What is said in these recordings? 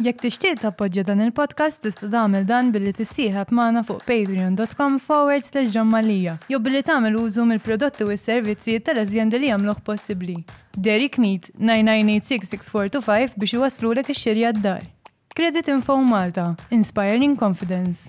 Jekk tixtieq tappoġġja dan il-podcast tista' tagħmel dan billi tissieħeb magħna fuq patreon.com forward slash John Mallia jew billi tagħmel użu mill-prodotti u s-servizzi tal-azjendi li jagħmluh possibbli. Dairy Knead, 9986-6425 biex iwasslulek ix-xiri għad-dar. Credit Info Malta, Inspiring Confidence.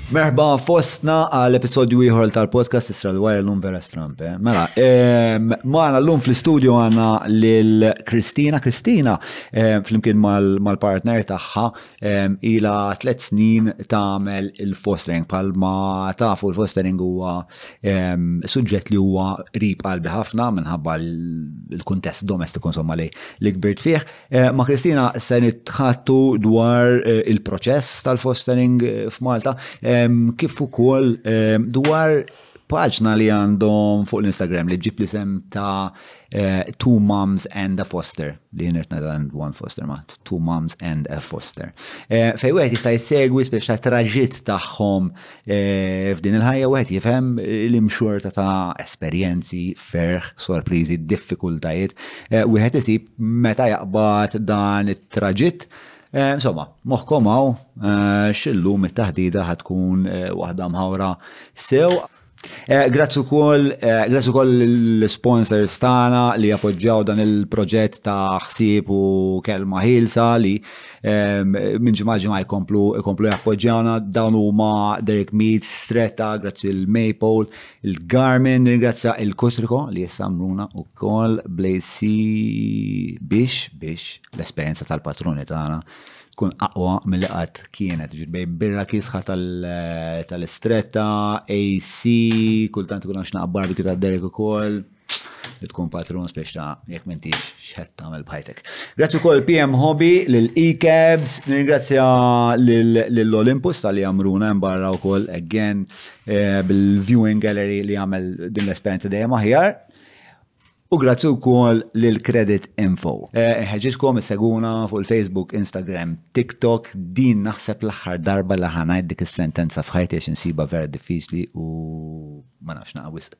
Merħba fostna għal episodju ieħor tal-podcast Isra l-Wire l-lum vera strampe. Eh? Mela, ehm, maħna l-lum fl-studio għana l-Kristina. Kristina, ehm, fl-imkien mal-partner taħħa, ehm, ila tlet snin tamel il-fostering. Palma tafu il-fostering huwa suġġett li huwa rib qalbi ħafna minħabba l-kuntest domestiku insomma li l-kbirt fih. Eh, ma' Kristina se nitħattu dwar eh, il-proċess tal-fostering eh, f'Malta, kif ukoll dwar paġna li għandhom fuq l-Instagram li ġib l-isem ta' Two Moms and a Foster li nirtna dan one foster ma' Two Moms and a Foster. Fej wieħed jista' jsegwi speċa traġitt tagħhom Eh, f'din il-ħajja wieħed jifhem l-imxorta ta' esperjenzi, ferħ, sorpriżi, diffikultajiet, eh, wieħed isib meta jaqbad dan it-traġitt. Eh, insomma, moħkom hawn xillum it-taħdida ħatkun waħda mħawra sew. Grazzi wkoll grazzi wkoll l-sponsors tagħna li jappoġġjaw dan il-proġett ta' ħsieb u kelma ħilsa li Minn ġimgħa ġimgħa jkomplu jkomplu jappoġġjawna dawn huma Derek Mead, Stretta, grazzi l Maple, il-Garmin, ringrazzja il-Kutriko li jissamruna u kol blejsi biex biex l-esperjenza tal-patruni tagħna tkun aqwa mill-li qatt kienet. Ġirbej birra kisħa tal-istretta, AC, kultant ikun għax naqbar bikju ta' Derek ukoll. li tkun patrun spiex ta' jekk m'intix x'ħed tagħmel bħajtek. Grazzi wkoll PM Hobby lil E-Cabs, ningrazzja lil Olympus tal-li għamruna hemm barra wkoll again eh, bil-viewing gallery li għamel din l-esperjenza dejjem aħjar. U grazzi wkoll lil Credit Info. Eh, Ħeġġitkom seguna fuq il-Facebook, Instagram, TikTok, din naħseb l-aħħar darba li ħanajt dik is-sentenza f'ħajti għax insiba vera diffiċli u ma nafx naqaw wisq.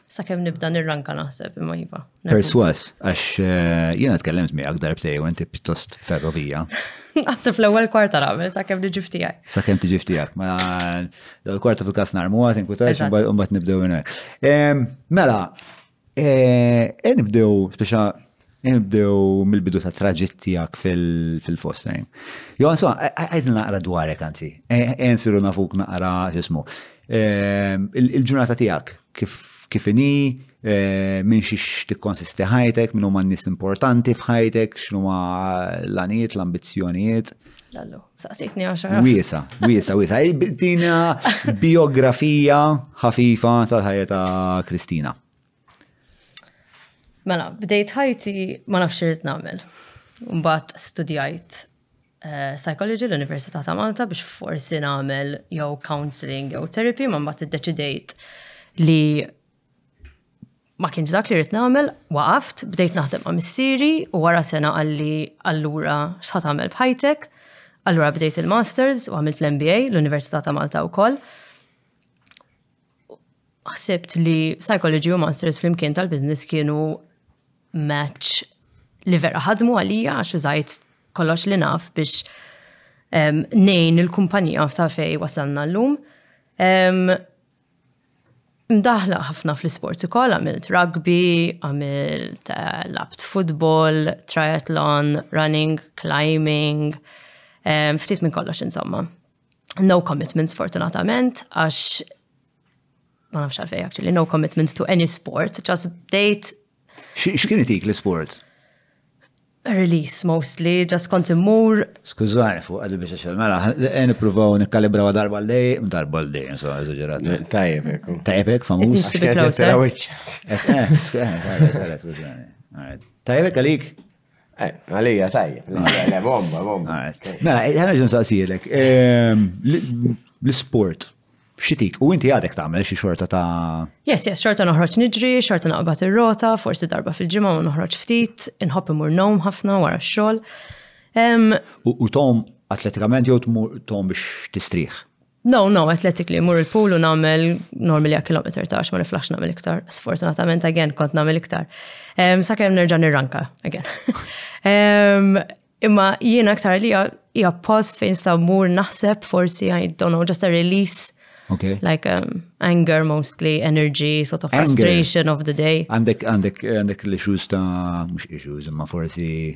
Sa kem nibda nirranka naħseb imma jiva. Perswas, għax eh, jena tkellemt miegħek darbtej u inti pjuttost ferrovija. Naħseb l-ewwel kwarta nagħmel sa kem tiġi ftijak. Sa kem tiġi ftijak. Ma l-kwarta fil-kas narmu għat inkutax mbagħad nibdew minn Mela, eh, eh, nibdew speċa Nibdew mill-bidu ta' traġitt tiegħek fil-fostering. Jo, għansu, għajd naqra dwarek anzi, għensiru e, e, nafuk naqra jismu. E, il-ġurnata tiegħek kif inhi, minn xiex tikkonsisti ħajtek, minn huma n-nies importanti f'ħajtek, x'numa l-anijiet, l-ambizzjonijiet. Lallu, saqsitni għaxar. Wiesa, wiesa, wiesa. Tina biografija ħafifa tal-ħajja ta' Kristina. Mela, bdejt ħajti ma nafx irid nagħmel. Mbagħad studjajt eh, psychology l-Università ta' Malta biex forsi nagħmel jew counseling jew therapy, ma mbagħad iddeċidejt li ma kienx dak li rrid nagħmel, waqaft, bdejt naħdem ma' missieri u wara sena għalli allura x'ħat tagħmel bħajtek. Allura bdejt il-masters u għamilt l-MBA l-Università ta' Malta wkoll. ħsibt li Psychology u Masters flimkien tal-Business kienu match li vera ħadmu għalija għax użajt kollox li naf biex um, nejn il-kumpanija ta' fej wasalna l-lum. Um, Mdaħla ħafna fl-sport ukoll, għamilt rugby, għamilt eh, labt football, triathlon, running, climbing, um, ftit minn kollox insomma. no commitment sfortunatament, għax ma nafx għalfej actually, no commitment to any sport, just bdejt. X'kien itik l-sport? Release mostly, just kont immur. Skużani fuq għadu biex xel, mela, eh, nipruvaw nikkalibraw darba l-dej, darba l-dej, insomma, eżagġerat. Tajbek. Tajbek, famuż. Tajbek għalik. Eh, għalija tajjeb, le, bomba, bomba. Mela, ħana ġun saqsijilek, ehm, l-sport, xitik, u inti għadek tagħmel xi xorta ta' Yes, yes, xorta noħroġ niġri, xorta naqbad ir-rota, forsi darba fil-ġimgħa u noħroġ ftit, inħobb imur nom ħafna wara x-xogħol. Ehm, u tom atletikament jew tom biex tistrieħ? No, no, athletically, mur il-pool u namel normally a kilometer ta' ma niflax namel iktar. Sfortunatament, again, kont namel iktar. Um, sa' kem nerġa nirranka, again. um, imma jiena iktar li hija post fejn sta' mur naħseb forsi, I don't know, just a release. Okay. Like um, anger mostly, energy, sort of anger. frustration of the day. Għandek, għandek, għandek l-issues ta' mux issues, imma forsi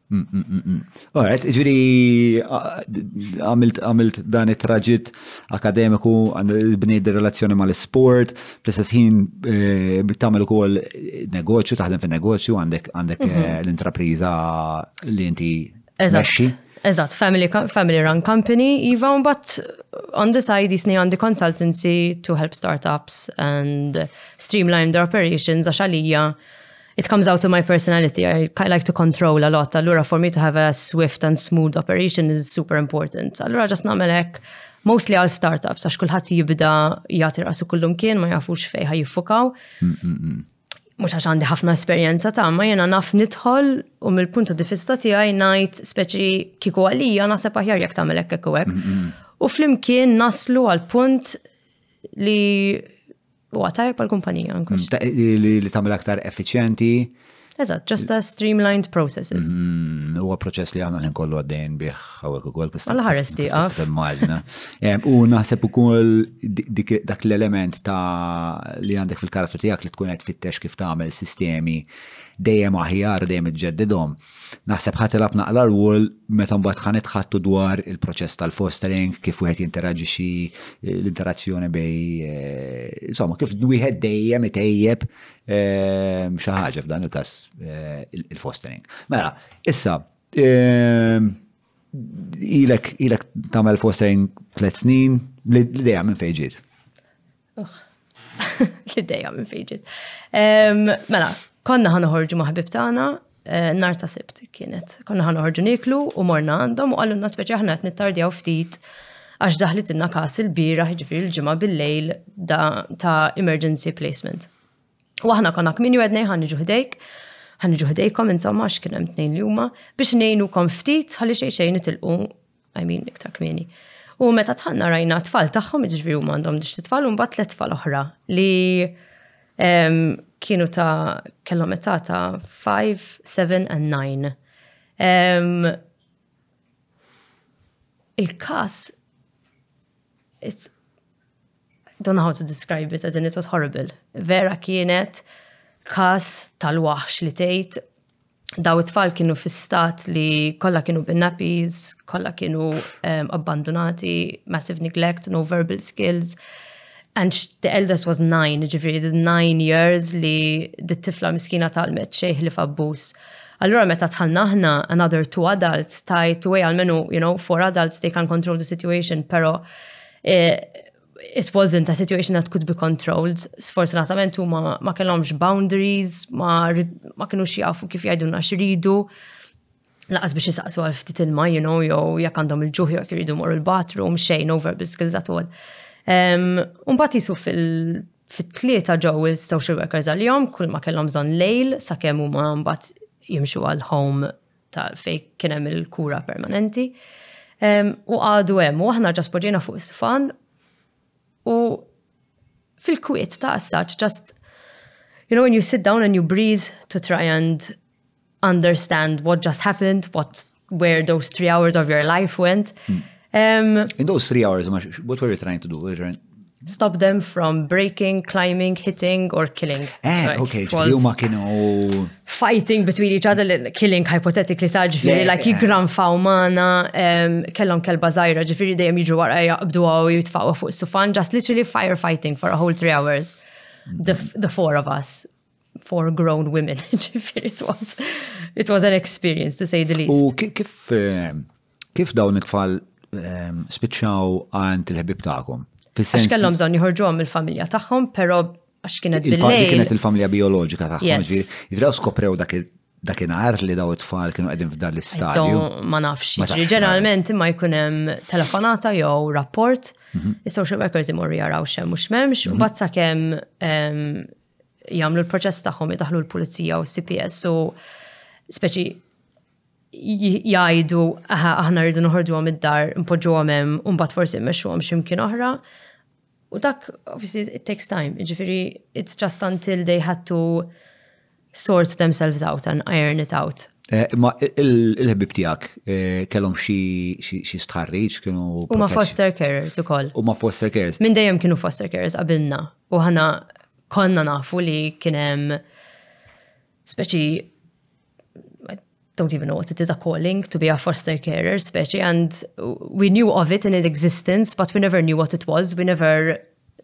Mm, mm, mm, Alright, ġviri għamilt dan it-traġit akademiku, bnejt relazzjoni ma l-sport, fl-istess ħin eh, tamil ukoll negozju, taħdem fin negozju għandek għandek mhm. eh, l-intrapriża li inti Eżatt, eżatt, family, family run company, jiva un bat on the side jisni għandi consultancy to help startups and streamline their operations għax għalija It comes out of my personality. I like to control a lot. Allura, for me to have a swift and smooth operation is super important. Allura, ġas namel hekk, mostly għal startups, għax kullħat jibda jgħati rasu kullum kien, ma jafux fejħa jiffukaw. Mux għax għandi ħafna esperienza ta' ma jena naf nidħol u mill-puntu di fista tijaj najt speċi kiku għalija nasib aħjar jek tamel hekk u flimkien naslu għal punt li Huwa tajjeb għall-kumpanija anke. Li tagħmel aktar effiċjenti. Eżatt, just a streamlined processes. Mm-hmm. Huwa proċess li aħna ħin kollu għaddejn bih hawnhekk ukoll kif Alla ħares tieqaf. Immaġina. U naħseb ukoll dak l-element ta' li għandek fil-karattru tiegħek li tkun qed fittex kif tagħmel sistemi dejjem aħjar dejjem iġġeddidhom. Naħseb ħa tilgħab naqra rwol meta mbagħad ħa nitħattu dwar il-proċess tal-fostering, kif wieħed jinteraġixxi eh, l-interazzjoni bej eh, insomma kif wieħed dejjem itejjeb eh, xi ħaġa f'dan il-każ il-fostering. Mela, issa ilek ilek tagħmel fostering tliet snin l-idea minn fejn ġiet. L-ideja minn fejġit. Mela, konna ħana ħorġu maħbib tagħna eh, nar ta' sibt kienet. Konna ħana ħorġu niklu u morna għandhom u għallunna speċi ħna qed nittardjaw ftit għax daħlit inna kas il-bira ġifir il-ġimgħa bil-lejl ta' emergency placement. U aħna konna kmini għednej ħan ġuħdejk, ħan ġuħdejkom insomma għax kien hemm tnejn li huma biex ngħinukom ftit ħalli xejn xejn nitilqu I mean, iktar kmieni. U meta tħanna rajna tfal tagħhom, ġifri huma għandhom biex titfal u mbagħad tliet tfal oħra li kienu ta' kellhom età ta' 5, 7 and 9. Il-każ it's don't know how to describe it as in it was horrible. Vera kienet kas tal-waħx li tgħid daw it-tfal kienu fi stat li kollha kienu bin nappies, kollha kienu um, abbandonati, massive neglect, no verbal skills. And the eldest was nine, ġifiri, the nine years li the tifla miskina tal-met xejħ li fabbus. Allora meta tħalna aħna another two adults tajt u għalmenu, you know, four adults they can control the situation, pero eh, it wasn't a situation that could be controlled. Sfortunatament huma ma kellhomx boundaries, ma, ma kienu jafu kif jgħidulna x'ridu. Laqas biex jisaqsu għal ftit il-ma, you know, jew jekk għandhom il-ġuħ jew jekk iridu morru l-bathroom, xejn no verbal skills at all. Umbat jisu fil-tlieta ġew il-social workers għal-jom, kull ma kellhom bżonn lejl, sakemm huma mbagħad jimxu għal-home ta' fej kien hemm il-kura permanenti. U għadu hemm, u aħna ġas poġġejna fuq is-sfan u fil-kwiet ta' assaċ ġast you know, when you sit down and you breathe to try and understand what just happened, what where those three hours of your life went. Mm. Um, In those three hours, what were you trying to do? stop them from breaking, climbing, hitting or killing. Eh, like, okay, ġifiri huma kienu fighting between each other, killing hypothetically ta' ġifiri, like jigram fawmana, kellhom kelba zaħira, ġifiri dejjem jiġu wara jaqbdu għaw jitfaqwa fuq sufan, just literally firefighting for a whole three hours. The, the four of us. for grown women, ġifir, it was, it was an experience to say the least. U kif, eh, kif dawn it-tfal eh, spiċċaw għand il-ħbib ta'kom? Għax kellhom bżonn jħorġu għom il-familja tagħhom, però għax kienet bil kienet il-familja biologika tagħhom, ġifieri skoprew dak il dak inqar li daw it-tfal kienu qegħdin f'dan l-istadju. Ma nafx, ġeneralment imma jkun hemm telefonata jew rapport, mhm. is-social workers imorru jaraw xem mhux m'hemmx, u mhm. bat sakemm ehm, jagħmlu l-proċess tagħhom idaħlu l-pulizija u s-CPS u speċi jgħidu aħna rridu noħorġu għom id-dar, npoġġu għom hemm, u mbagħad forsi mmexxu għom x'imkien oħra. U dak, obviously, it takes time. Ġifiri, it's just until they had to sort themselves out and iron it out. Eh, ma il-ħbib tijak eh, kellhom xi stħarriġ kienu. U ma foster carers u koll. U ma foster carers. Minn dejjem kienu foster carers qabilna. U ħana konna nafu li kien hemm speċi don't even know what it is, a calling to be a foster carer, especially. And we knew of it in its existence, but we never knew what it was. We never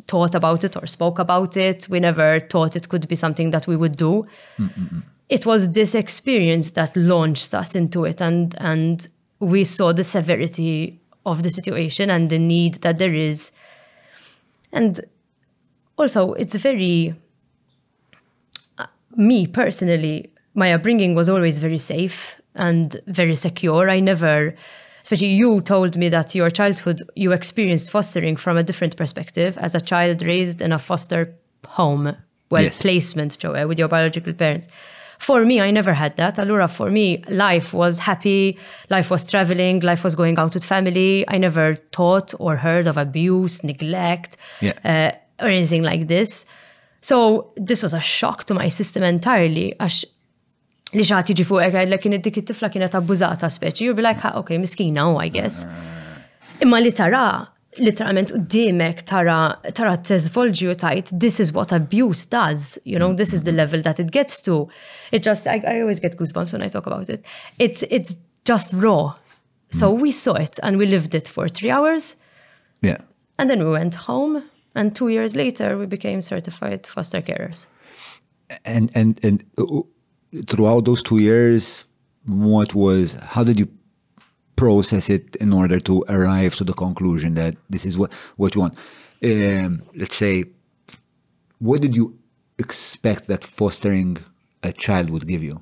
thought about it or spoke about it. We never thought it could be something that we would do. mm It was this experience that launched us into it, and and we saw the severity of the situation and the need that there is. And also, it's very uh, me personally my upbringing was always very safe and very secure. I never, especially you told me that your childhood, you experienced fostering from a different perspective as a child raised in a foster home, well, yes. placement, Joe, with your biological parents. For me, I never had that. Alura, for me, life was happy, life was traveling, life was going out with family. I never thought or heard of abuse, neglect, yeah. uh, or anything like this. So this was a shock to my system entirely. A, sh- li xaħat jiġi fuq ekar li kien id dik it-tifla kienet abbużata speċi, you'll be like, ha, ok, miskina, oh, I guess. Imma li tara, literalment u dimek tara, tara t-tezvolġi u tajt, this is what abuse does, you know, this is the level that it gets to. It just, I, I always get goosebumps when I talk about it. It's, it's just raw. So we saw it and we lived it for three hours. Yeah. and then we went home and two years later we became certified foster carers and and and uh, throughout those two years, what was, how did you process it in order to arrive to the conclusion that this is what, what you want? Um, let's say, what did you expect that fostering a child would give you?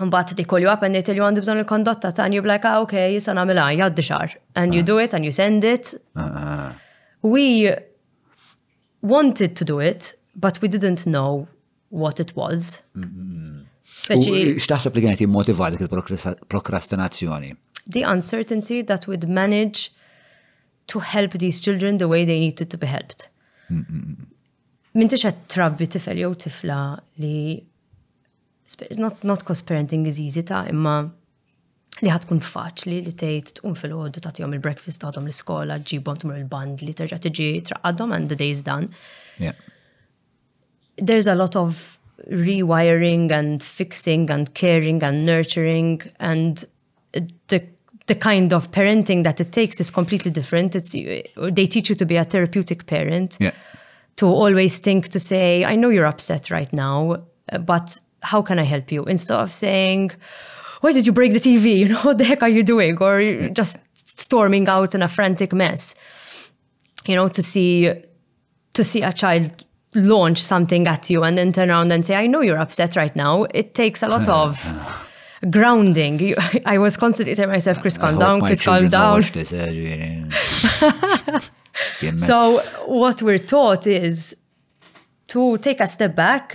Mbagħad li kollu up and they tell you għandi bżonn il-kondotta ta' and you like, ah, okay, jisa nagħmilha, jgħaddi xar. And you ah. do it and you send it. Ah, ah, we wanted to do it, but we didn't know what it was. Speċi. X'taħseb li kienet jimmotiva dik il-prokrastinazzjoni? The uncertainty that we'd manage to help these children the way they needed to be helped. Minti xa trabbi tifel jew tifla li not, not cost parenting is easy ta' imma li ħatkun faċli li tgħid tqum fil-ħodu tagħtihom il-breakfast tagħhom l-iskola, ġibhom tmur il-band li terġa' tiġi traqqadhom and the days done. Yeah. There's a lot of rewiring and fixing and caring and nurturing and the the kind of parenting that it takes is completely different. It's they teach you to be a therapeutic parent. Yeah. To always think to say, I know you're upset right now, but how can I help you? Instead of saying, Why did you break the TV? You know, what the heck are you doing? Or just storming out in a frantic mess. You know, to see to see a child launch something at you and then turn around and say, I know you're upset right now, it takes a lot of grounding. You, I was constantly telling myself, Chris, calm down, Chris, calm down. Eh, so, what we're taught is to take a step back.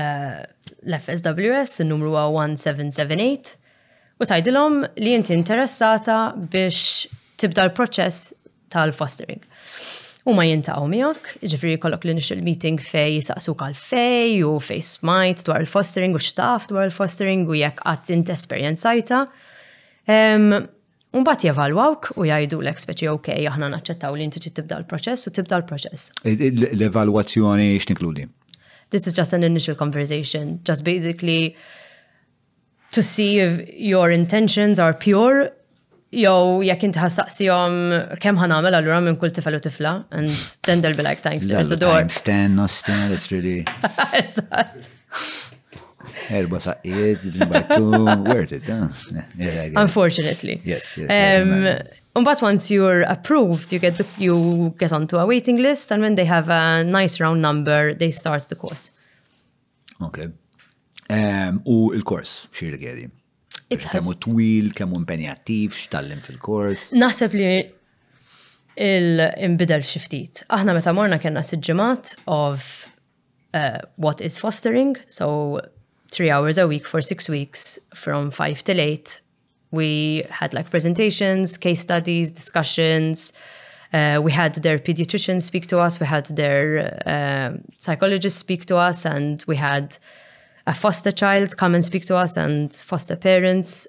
Eh, l-FSWS, il-numru huwa 1778, u tajdilhom li inti interessata biex tibda l-proċess tal-fostering. U ma jintaqgħu miegħek, ġifri kollok li nixil meeting fej jisaqsuk għal fej u fej smajt dwar il-fostering u xtaf dwar il-fostering u jekk qatt int esperjenzajta. Mbagħad jevalwawk u jgħidulek speċi ok, aħna naċċettaw li inti trid tibda l-proċess u tibda l-proċess. E, e, l-evalwazzjoni x'tinkludi? This is just an initial conversation, just basically to see if your intentions are pure Jow, jekk inti ħassaqsihom kemm ħanamel allura minn kull tifel u tifla and then they'll be like thanks to the door. Stand, no stand, it's really. Eżatt. Erba saqqiet, ġimbattu, worth it, eh? Unfortunately. Yes, yes. Um, but once you're approved, you get the, you get onto a waiting list, and when they have a nice round number, they start the course. Okay. Um, u il-kors, xie rigedi? Kemmu twil, kemmu impenjattiv, xtallim fil-kors? Naħseb li il-imbidel xiftit. Aħna meta morna kena siġġimat of uh, what is fostering, so three hours a week for six weeks from five till eight. We had like presentations, case studies, discussions. Uh, we had their pediatrician speak to us, we had their uh, psychologist speak to us, and we had a foster child come and speak to us and foster parents.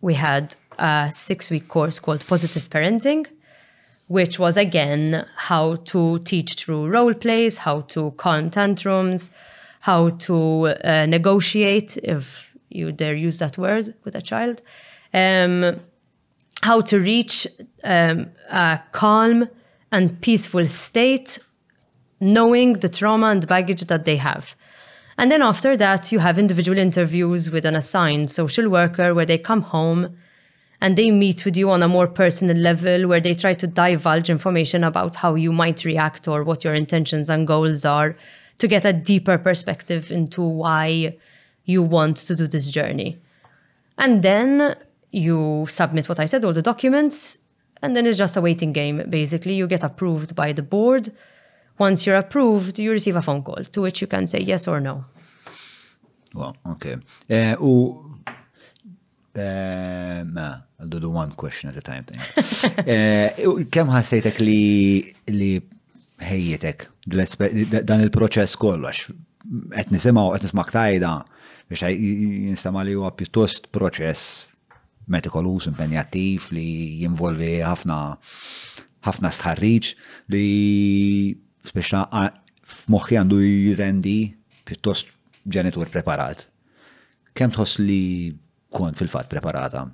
we had a six week course called Positive Parenting, which was again how to teach through role plays, how to calm tantrums, how to uh, negotiate, if you dare use that word, with a child, um, how to reach um, a calm and peaceful state knowing the trauma and baggage that they have. And then after that, you have individual interviews with an assigned social worker where they come home and they meet with you on a more personal level where they try to divulge information about how you might react or what your intentions and goals are to get a deeper perspective into why you want to do this journey. And then you submit what I said, all the documents, and then it's just a waiting game basically you get approved by the board once you're approved you receive a phone call to which you can say yes or no well okay uh, u uh, ma I'll do the one question at a time thing. uh, kem ħassejtek li li ħejjetek dan il-proċess kollu għax qed nisimgħu qed nisma' ktajda biex jinstama li huwa pjuttost proċess metikoluż, impenjattiv li jinvolvi ħafna ħafna stħarriġ li speċa f'moħħi għandu jirendi pjuttost ġenitur preparat. Kemm tħoss li kont fil-fatt preparata?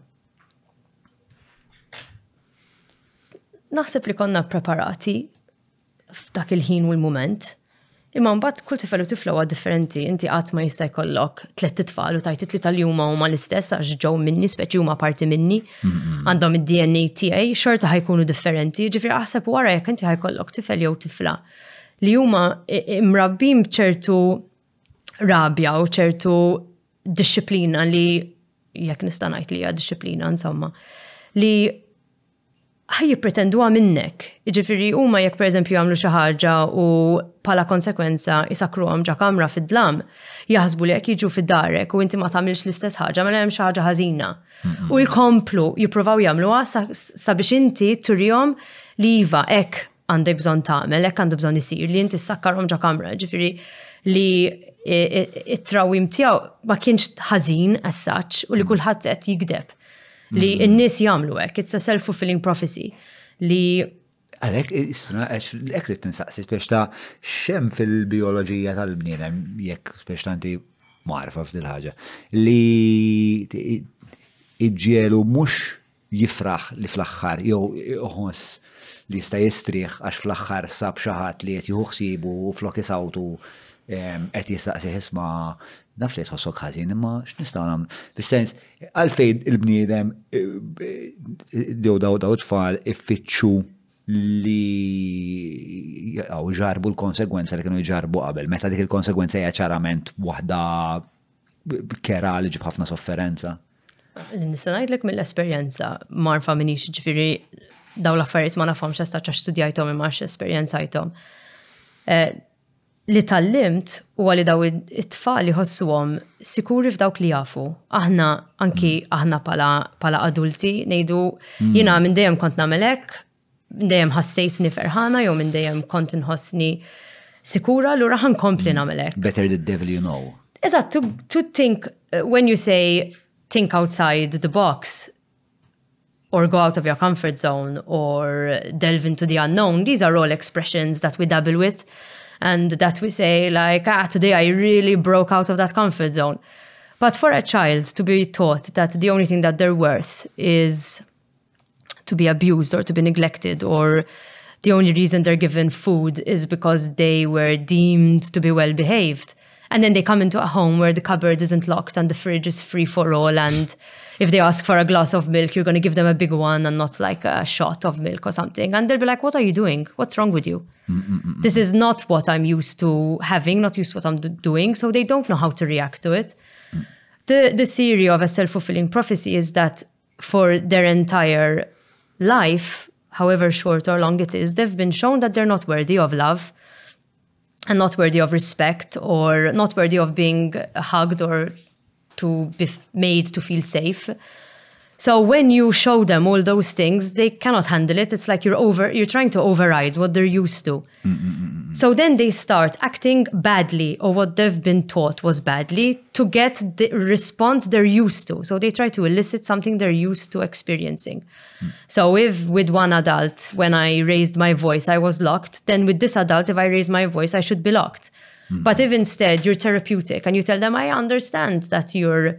Naħseb li konna preparati f'dak il-ħin u l-mument. Imma mbagħad kull tifel u tifla huwa differenti, inti qatt ma jista' jkollok tliet titfal u tajt li tal-juma huma l-istess għax ġew minni speċi huma parti minni, għandhom id-DNA tiegħi, xorta ħajkunu differenti, ġifieri aħseb wara jekk inti ħajkollok tifel jew tifla li huma mrabbin b'ċertu rabja u ċertu disċiplina li jekk nista' ngħid li hija disċiplina insomma li ħa jippretenduha minnek. Jiġifieri huma jekk pereżempju jagħmlu xi ħaġa u bħala konsekwenza jsakkruhom ġa kamra fid-dlam, jaħsbu li jekk jiġu fid-darek u inti ma tagħmilx l-istess ħaġa mela hemm xi ħaġa ħażina. U jkomplu jippruvaw jagħmluha sabiex inti turihom li iva hekk għandek bżonn tagħmel, hekk għandu bżonn isir li inti ssakkarhom ġo kamra, ġifieri li it-trawim tiegħu ma kienx ħażin as such u li mm. kulħadd qed jigdeb li mm. n-nies jagħmlu hekk, it's a self-fulfilling prophecy li Għalek, isna, għax l-ek li t-tinsaqsi, biex ta' xem fil-biologija tal-bniedem, jekk biex ta' inti marfa f'dil ħaġa, li iġġielu mux jifraħ li fl-aħħar jew iħoss li jista' jistrieħ għax fl-aħħar sab xi ħadd li qed jieħu ħsiebu u flok isawtu ehm, qed jistaqsih isma' naf li tħossok ħażin imma x'nistgħu nagħmlu. Fis-sens għalfejn il-bniedem eh, jew daw daw tfal iffittxu li għaw ġarbu l-konsegwenza li kienu ġarbu qabel, meta dik il-konsegwenza hija ċarament waħda Kera li ġib ħafna sofferenza. Nista' ngħidlek mill-esperjenza marfa minix ġifieri daw l-affarijiet ma nafhomx esta ċax studjajthom imma esperjenzajthom. Eh, li tal-limt u għalli daw it-tfal jħossuhom sikuri f'dawk li jafu. Aħna, anki mm. aħna pala, pala adulti, nejdu, mm. jina minn dejjem kont namelek, minn dejjem ħassejtni ferħana, jew minn dejjem kont nħossni sikura, l-ura ħan kompli mm. namelek. Better the devil you know. Eżat, to, to think, uh, when you say think outside the box, or go out of your comfort zone, or delve into the unknown, these are all expressions that we dabble with. and that we say like, ah, today I really broke out of that comfort zone. But for a child to be taught that the only thing that they're worth is to be abused or to be neglected or the only reason they're given food is because they were deemed to be well behaved. And then they come into a home where the cupboard isn't locked and the fridge is free for all and if they ask for a glass of milk, you're going to give them a big one and not like a shot of milk or something. And they'll be like, what are you doing? What's wrong with you? Mm-mm-mm. This is not what I'm used to having, not used to what I'm doing. So they don't know how to react to it. Mm. The, the theory of a self fulfilling prophecy is that for their entire life, however short or long it is, they've been shown that they're not worthy of love and not worthy of respect or not worthy of being hugged or to be made to feel safe. So when you show them all those things, they cannot handle it. It's like you're over you're trying to override what they're used to. Mm-hmm. So then they start acting badly or what they've been taught was badly to get the response they're used to. So they try to elicit something they're used to experiencing. Mm. So if with one adult when I raised my voice I was locked, then with this adult if I raise my voice I should be locked. Mm-hmm. But if instead you're therapeutic and you tell them, I understand that you're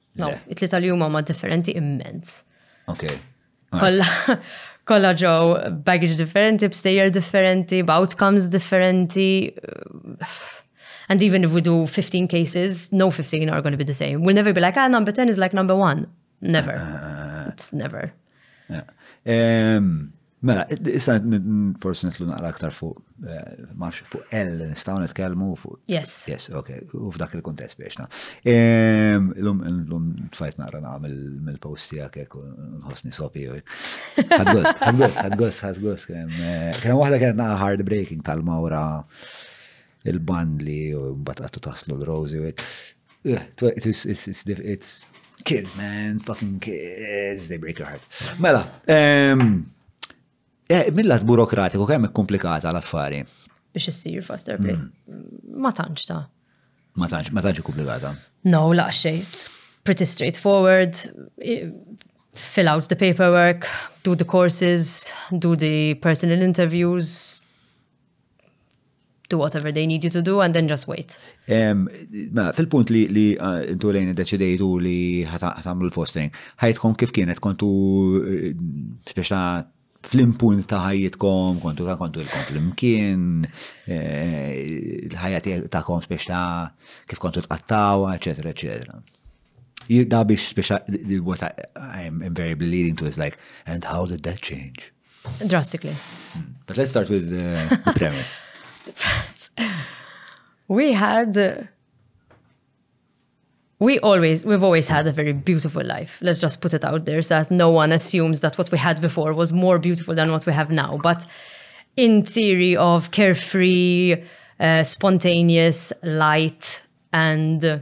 No, it-tlieta li huma ma differenti immens. Ok. Kolla ġew baggage differenti, b'stejjer differenti, b'outcomes differenti. And even if we do 15 cases, no 15 are going to be the same. We'll never be like, ah, number 10 is like number 1. Never. Uh, uh, uh, It's never. Yeah. Um, Mela, issa forsi nitlu naqra aktar fuq, eh, max fuq L nistaw nitkellmu fuq. Yes. Yes, ok, u f'dak il-kontest biex ehm, Lum, lum tfajt naqra nagħmel mill-post tiegħek hekk nħossni sopi u Ħadgost, ħadgost, ħadgost, ħadgost. Kien eh, waħda kienet naqra heartbreaking tal-mawra il-ban li mbagħad qattu taslu l-Rosie u it's kids man, fucking kids, they break your heart. Mela, eh, mill-lat burokratiku kemm komplikata l-affari. Biex issir foster play. Mm. Ma tantx ta' ma tantx ma tantx komplikata. No, la xej, pretty straightforward. Fill out the paperwork, do the courses, do the personal interviews, do whatever they need you to do and then just wait. Mela, fil-punt li li uh, intu lejn deċidejtu li ħatamlu l-fostering, ħajtkom kif kienet kontu eh, biex ta' fl-impunt ta' ħajjitkom, kontu ta' kontu il-kom fl-imkien, eh, l-ħajja ta' kom biex ta' kif kontu tqattawa, eccetera, eccetera. Da biex biex ta' what I'm invariably leading to is like, and how did that change? Drastically. Hmm. But let's start with the premise. we had uh we always we've always had a very beautiful life let's just put it out there so that no one assumes that what we had before was more beautiful than what we have now but in theory of carefree uh, spontaneous light and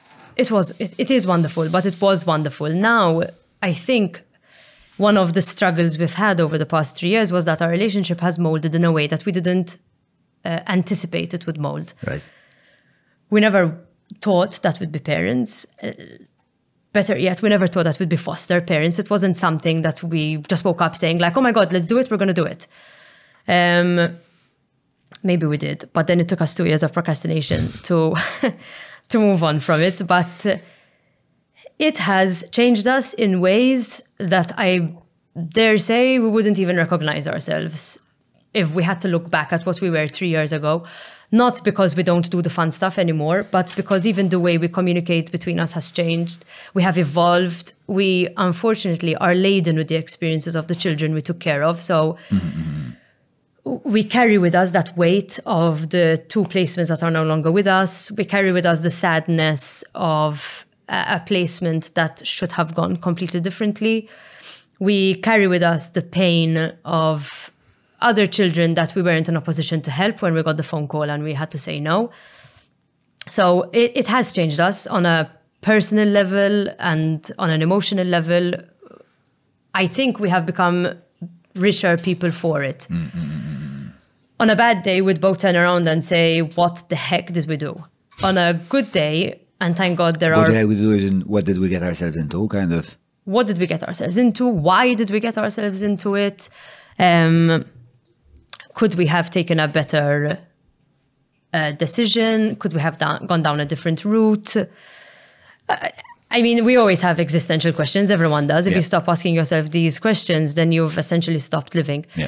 it was, it, it is wonderful, but it was wonderful. Now, I think one of the struggles we've had over the past three years was that our relationship has molded in a way that we didn't uh, anticipate it would mold. Right we never thought that would be parents. Uh, better yet, we never thought that would be foster parents. It wasn't something that we just woke up saying, like, oh my God, let's do it, we're going to do it. Um, maybe we did, but then it took us two years of procrastination to, to move on from it. But uh, it has changed us in ways that I dare say we wouldn't even recognize ourselves if we had to look back at what we were three years ago not because we don't do the fun stuff anymore, but because even the way we communicate between us has changed. We have evolved. We unfortunately are laden with the experiences of the children we took care of. So we carry with us that weight of the two placements that are no longer with us. We carry with us the sadness of a placement that should have gone completely differently. We carry with us the pain of other children that we weren't in a position to help when we got the phone call and we had to say no. So it, it has changed us on a personal level and on an emotional level. I think we have become richer people for it. Mm-hmm. On a bad day, we'd both turn around and say, What the heck did we do? On a good day, and thank God there what are. What the heck we do is in, what did we get ourselves into, kind of? What did we get ourselves into? Why did we get ourselves into it? Um, could we have taken a better uh, decision? Could we have gone down a different route? Uh, I mean, we always have existential questions. Everyone does. If yeah. you stop asking yourself these questions, then you've essentially stopped living. Yeah.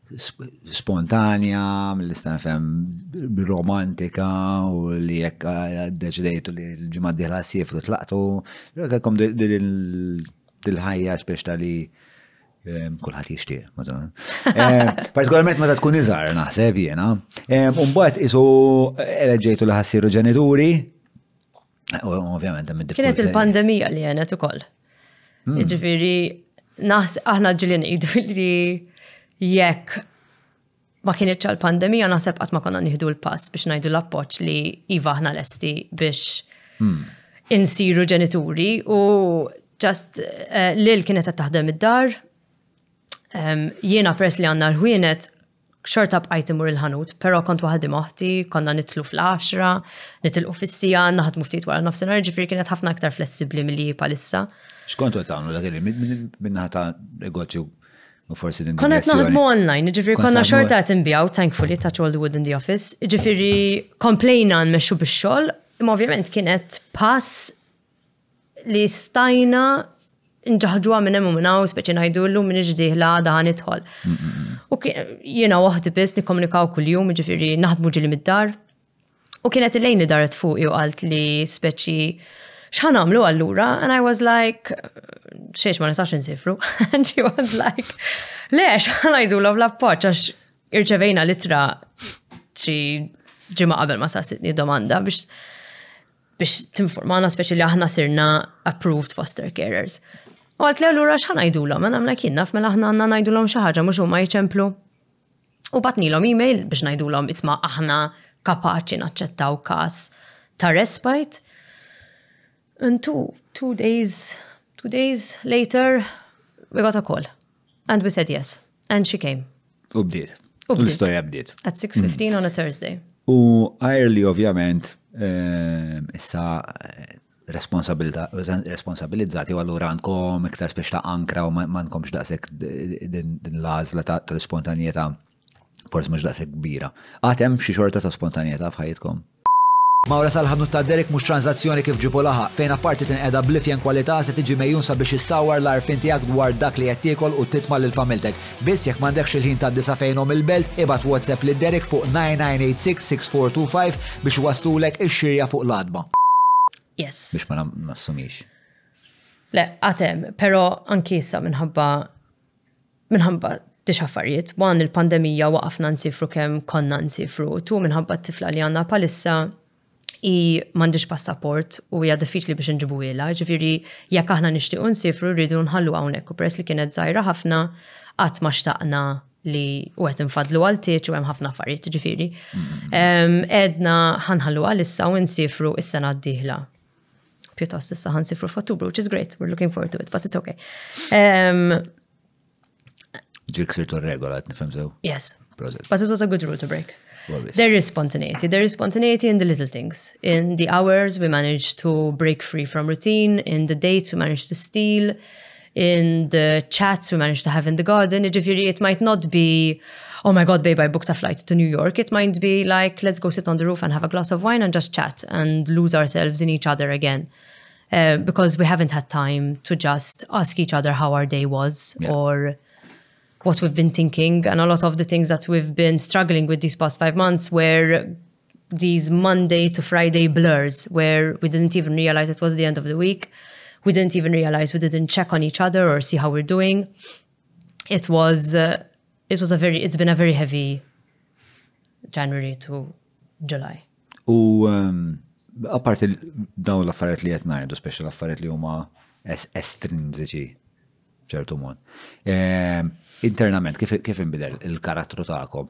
spontanja, mill-istan fem romantika u li jekk eh, deċidejtu li l-ġimgħa diħla sifru tlaqtu, kelkom dil-ħajja spiex ta' li eh, kulħadd jixtieq, maġan. Eh, partikolarment meta tkun iżgħar naħseb jiena. Umbagħad isu eleġġejtu li ħassiru ġenituri, Ovvjament, Kienet il-pandemija li għenet u koll. Hmm. Ġifiri, naħs aħna ġilin idu li jekk ma kienet ċal pandemija naħseb qatt ma konna nieħdu l-pass biex ngħidu l-appoġġ li iva aħna lesti biex hmm. insiru ġenituri u ġast eh, lil kienet qed taħdem id-dar. Jiena pers li għandna l-ħwienet xorta bqajt imur il-ħanut, pero kont waħdi moħti, konna nitlu fl-10, nitilqu fis-sija, naħdmu ftit wara nofsinhar, ġifieri kienet ħafna iktar flessibbli milli palissa. Xkont qed tagħmlu dak minnaħa ta' negozju u forsi din. Konna qed naħdmu online, ġifieri konna xorta qed inbjaw thankfully ta' all the wood in the office, ġifieri komplejna nmexxu bix-xogħol, imma ovvjament kienet pass li stajna nġaħġuha minn hemm u minn hawn, speċi ngħidu llum minn ġdieħla għadha nidħol. U jiena waħdi biss nikkomunikaw kuljum, ġifieri naħdmu ġili mid-dar. U kienet il-lejn li daret fuq u qalt li speċi xħan għamlu allura, and I was like, xiex ma nistax nsifru, and she was like, le, xħan għajdu l la poċ, għax irċevejna litra ċi ġimma qabel ma sasitni domanda biex biex tinformana speċi li aħna sirna approved foster carers. U għalt li għallura xħan għajdulom, għan għamlek jinnaf mela aħna għanna għajdulom xaħġa mux u ma jċemplu. U batnilom e-mail biex najdulom isma aħna kapaċi naċċettaw kas ta' respite. And two, two days, two days later, we got a call. And we said yes. And she came. U bdiet. U l-istoria bdiet. At 6.15 on a Thursday. U Irely ovvjament eh, issa eh, responsabilizzati u għallura għandkom iktar spiex ta' ankra u ma għandkomx daqsek din l-azla tal-spontanjeta. Ta Forsi mhux daqshekk kbira. Għad hemm xi xorta ta' spontanjetà f'ħajjitkom? Mawra sal-ħanut ta' Derek mhux tranżazzjoni kif ġieb u laħaq, fejn apparti tinqeda bl-ifjen kwalità se tiġi megħjun sabiex issawwar l-għarfien tiegħek dwar dak li qed tiekol u titma' lil familtek. Biss jekk m'għandekx il-ħin tgħaddi sa fejn omm il-belt, ibgħat WhatsApp lil Derek fuq 9986-6425 biex iwasslulek ix-xirja fuq l-għatba. Yes. Biex ma nassumix. Le, għad hemm, però anki issa minħabba Minħabba tix affarijiet, one il-pandemija waqafna nsifru kemm konna nsifru, tu minħabba t-tifla li għandna palissa i m'għandix passaport u hija diffiċli biex inġibu ilha, ġifieri jekk aħna nixtiequ nsifru rridu nħallu hawnhekk u peress li kienet żgħira ħafna qatt ma xtaqna li u għet nfadlu għal tieċ u għem ħafna affarijiet ġifiri. Mm-hmm. Edna ħanħallu għalissa u nsifru is-sena d-dihla. pjuttost issa for f'Ottubru, which is great, we're looking forward to it, but it's okay. Ġirk um, sirtu regola għet nifem Yes. But it was a good rule to break. There is spontaneity. There is spontaneity in the little things. In the hours, we manage to break free from routine. In the dates, we manage to steal. In the chats we manage to have in the garden. it might not be oh my God, babe, I booked a flight to New York. It might be like, let's go sit on the roof and have a glass of wine and just chat and lose ourselves in each other again. Uh, because we haven't had time to just ask each other how our day was yeah. or what we've been thinking. And a lot of the things that we've been struggling with these past five months were these Monday to Friday blurs where we didn't even realize it was the end of the week, we didn't even realize we didn't check on each other or see how we're doing. It was, uh, it was a very, it's been a very heavy January to July. U um, apart dawn l-affarijiet li qed ngħidu, speċjal affarijiet li huma estrinziċi ċertu mod. Ehm, internament, kif inbidel il-karattru tagħkom?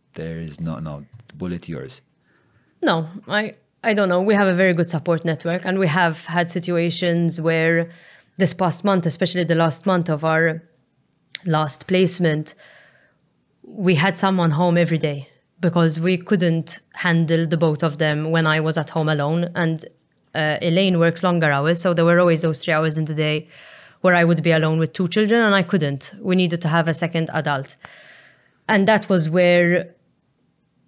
There is no no bullet yours. No, I I don't know. We have a very good support network, and we have had situations where this past month, especially the last month of our last placement, we had someone home every day because we couldn't handle the both of them when I was at home alone. And uh, Elaine works longer hours, so there were always those three hours in the day where I would be alone with two children, and I couldn't. We needed to have a second adult. And that was where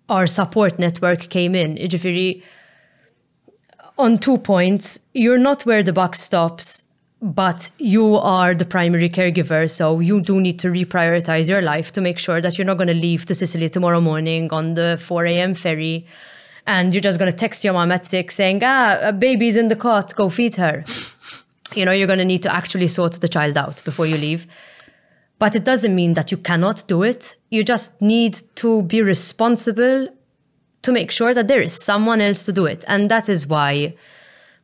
our support network came in. Ijifiri, on two points, you're not where the buck stops but you are the primary caregiver, so you do need to reprioritize your life to make sure that you're not going to leave to Sicily tomorrow morning on the 4 a.m. ferry. And you're just going to text your mom at six saying, ah, a baby's in the cot, go feed her. you know, you're going to need to actually sort the child out before you leave. But it doesn't mean that you cannot do it. You just need to be responsible to make sure that there is someone else to do it. And that is why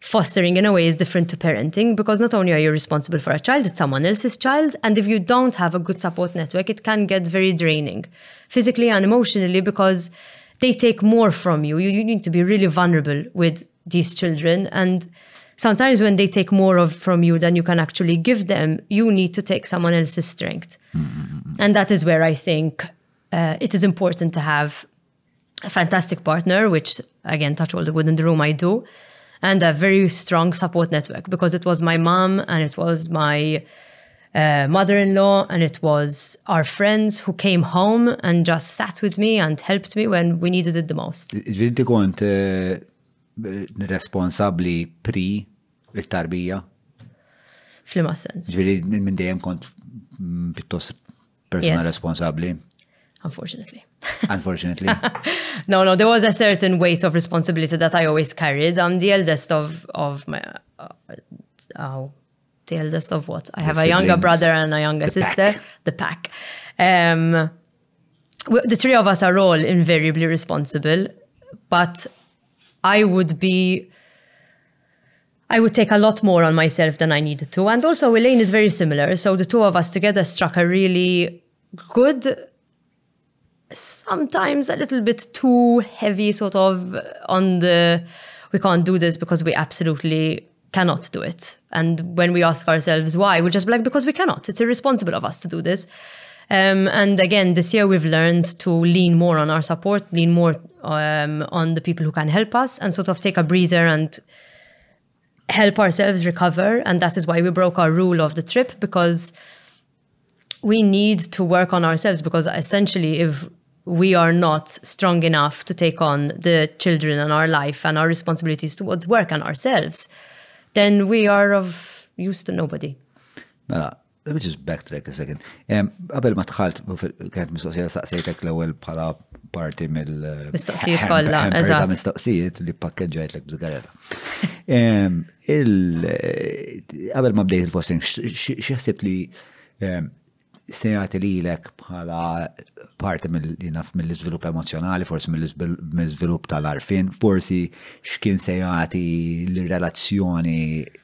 fostering in a way is different to parenting because not only are you responsible for a child, it's someone else's child. And if you don't have a good support network, it can get very draining physically and emotionally because they take more from you. You, you need to be really vulnerable with these children. And sometimes when they take more of from you than you can actually give them, you need to take someone else's strength. Mm-hmm. And that is where I think uh, it is important to have a fantastic partner, which again, touch all the wood in the room, I do and a very strong support network because it was my mom and it was my uh, mother in law and it was our friends who came home and just sat with me and helped me when we needed it the most. Ġvinti kont eh, eh, responsabli pri l-tarbija? Flima sens. Ġviri minn dejjem kont mm, pittos persona responsabli? unfortunately. Unfortunately. no, no, there was a certain weight of responsibility that I always carried. I'm the eldest of of my uh, uh the eldest of what? I have a younger brother and a younger the sister. Pack. The pack. Um, we, the three of us are all invariably responsible, but I would be. I would take a lot more on myself than I needed to. And also, Elaine is very similar. So the two of us together struck a really good sometimes a little bit too heavy, sort of on the we can't do this because we absolutely cannot do it. And when we ask ourselves why, we're just like, because we cannot. It's irresponsible of us to do this. Um, and again, this year we've learned to lean more on our support, lean more um, on the people who can help us, and sort of take a breather and help ourselves recover. And that is why we broke our rule of the trip because we need to work on ourselves because essentially, if we are not strong enough to take on the children and our life and our responsibilities towards work and ourselves, then we are of use to nobody. Mela, Let me just backtrack a second. Qabel ma tħalt, kienet mistoqsija saqsejtek l-ewwel bħala parti mill- Mistoqsijiet kollha, eżatt. Mistoqsijiet li pakkeġġajt l bżigarella. Qabel ma bdejt il-fosting, xieħsib li se jagħti lilek bħala parti mill-iżvilupp emozjonali, forsi mill-iżvilupp tal-arfin, forsi x'kien se jagħti l-relazzjoni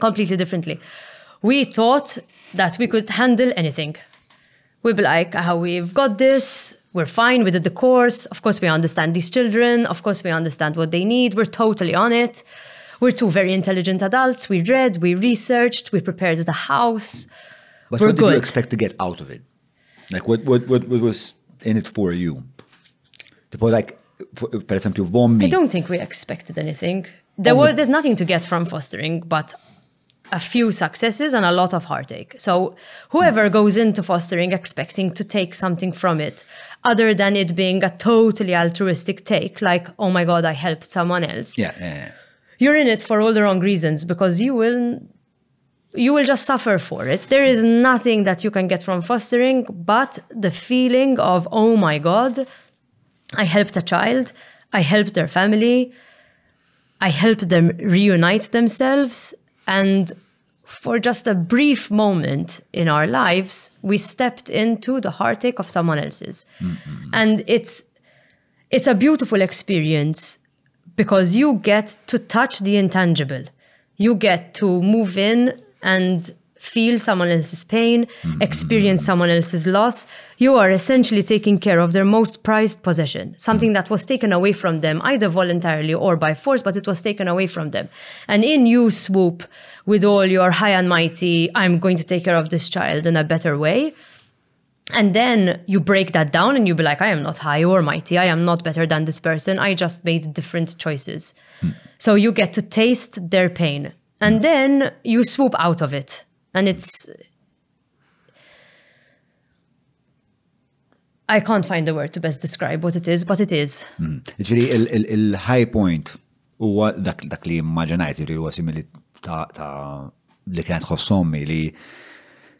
completely differently we thought that we could handle anything we were like how ah, we've got this we're fine we did the course of course we understand these children of course we understand what they need we're totally on it we're two very intelligent adults we read we researched we prepared the house but we're what did good. you expect to get out of it like what what what, what was in it for you Tipo like, per esempio, bombi. I don't think we expected anything. There were, there's nothing to get from fostering, but a few successes and a lot of heartache. So whoever goes into fostering expecting to take something from it, other than it being a totally altruistic take, like, oh my God, I helped someone else. Yeah. yeah, yeah. You're in it for all the wrong reasons because you will you will just suffer for it. There is nothing that you can get from fostering but the feeling of, oh my God, I helped a child, I helped their family, I helped them reunite themselves. And for just a brief moment in our lives, we stepped into the heartache of someone else's. Mm-hmm. And it's it's a beautiful experience because you get to touch the intangible. You get to move in and feel someone else's pain, mm-hmm. experience someone else's loss, you are essentially taking care of their most prized possession, something that was taken away from them, either voluntarily or by force, but it was taken away from them. And in you swoop with all your high and mighty, I'm going to take care of this child in a better way. And then you break that down and you be like, I am not high or mighty. I am not better than this person. I just made different choices. Mm. So you get to taste their pain. And mm. then you swoop out of it And it's I can't find the word to best describe what it is, but it is. Hmm. Ġviri, il-high point Huwa dak dak li immaġinajt jiġri huwa simili ta', ta li kienet ħossommi li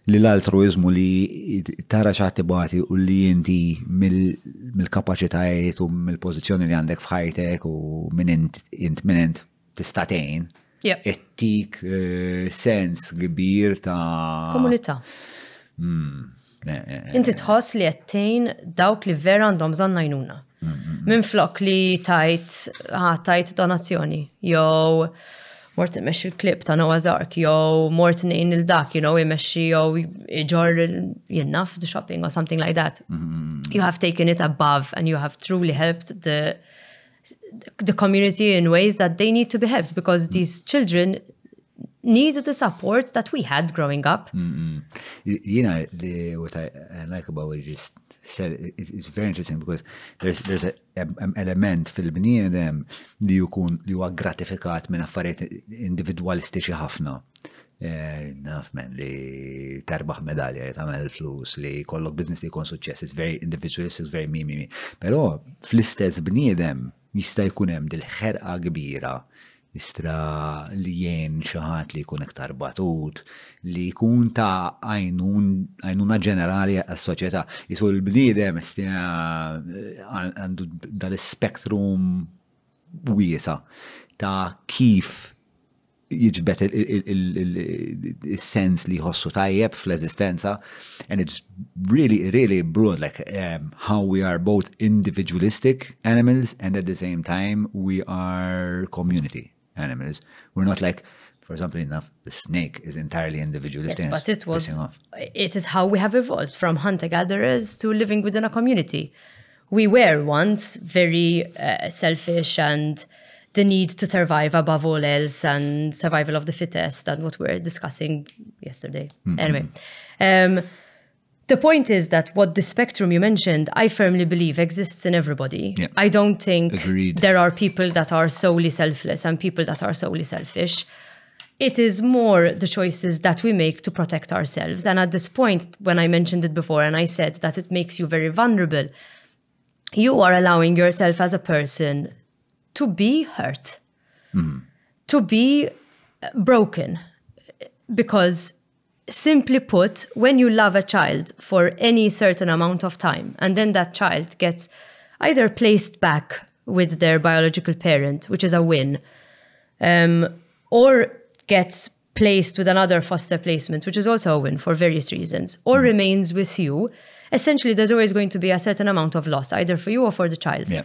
li l-altruizmu li tara xaħti bati u li inti mill-kapacitajiet u mill-pozizjoni li għandek fħajtek u minn int int minn int tistatejn. Yep. Ettik eh, sens kbir ta' Komunità. Mm. Inti tħoss li qed tgħin dawk li vera għandhom bżonn għajnuna. Minn flok li tajt tajt donazzjoni jew mort imexxi l-klib ta' Noah Zark jew mort nejn il-dak, you know, imexxi jew iġor jinnaf the shopping or something like that. You have taken it above and you have truly helped the the community in ways that they need to be helped because mm. these children needed the support that we had growing up. Mm-hmm. You know, the, what I, I like about what you just said is, is very interesting because there's, there's a, a, an element fil-bniedem li jkun li huwa gratifikat minn affarijiet individwalistiċi ħafna. Eh, naf men li terbaħ medalja jtamel flus li kollok biznis li jkun suċċess, it's very individualistic, it's very mi mi mi. Pero fl-istess bniedem jista' jkun hemm dil-ħerqa kbira istra li jien xaħat li jkun iktar batut, li jkun ta' għajnuna ġenerali għas-soċjetà. Jisu l-bniedem għandu dal-spektrum wiesa ta' kif jiġbet il-sens li jħossu tajjeb fl-eżistenza. And it's really, really broad, like um, how we are both individualistic animals and at the same time we are community animals. We're not like, for example, enough the snake is entirely individualistic. Yes, but it was, it is how we have evolved from hunter-gatherers to living within a community. We were once very uh, selfish and the need to survive above all else and survival of the fittest and what we are discussing yesterday. Mm-hmm. Anyway, um, the point is that what the spectrum you mentioned, I firmly believe exists in everybody. Yeah. I don't think Agreed. there are people that are solely selfless and people that are solely selfish. It is more the choices that we make to protect ourselves. And at this point, when I mentioned it before and I said that it makes you very vulnerable, you are allowing yourself as a person to be hurt, mm-hmm. to be uh, broken. Because, simply put, when you love a child for any certain amount of time, and then that child gets either placed back with their biological parent, which is a win, um, or gets placed with another foster placement, which is also a win for various reasons, or mm-hmm. remains with you, essentially there's always going to be a certain amount of loss, either for you or for the child. Yeah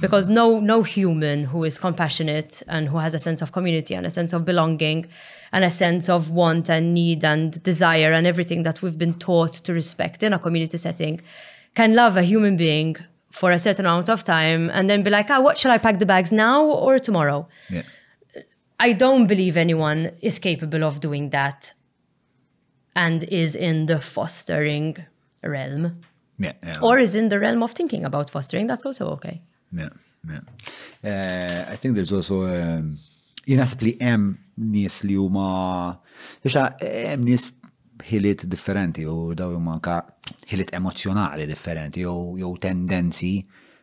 because no no human who is compassionate and who has a sense of community and a sense of belonging and a sense of want and need and desire and everything that we've been taught to respect in a community setting can love a human being for a certain amount of time and then be like, ah, oh, what shall I pack the bags now or tomorrow? Yeah. I don't believe anyone is capable of doing that and is in the fostering realm. Yeah, yeah. Or is in the realm of thinking about fostering, that's also okay. Yeah, yeah. Uh, I think there's also, um, jinasib li hemm nies li huma, jixa hemm nies ħiliet differenti u daw huma anka ħiliet emozjonali differenti jew tendenzi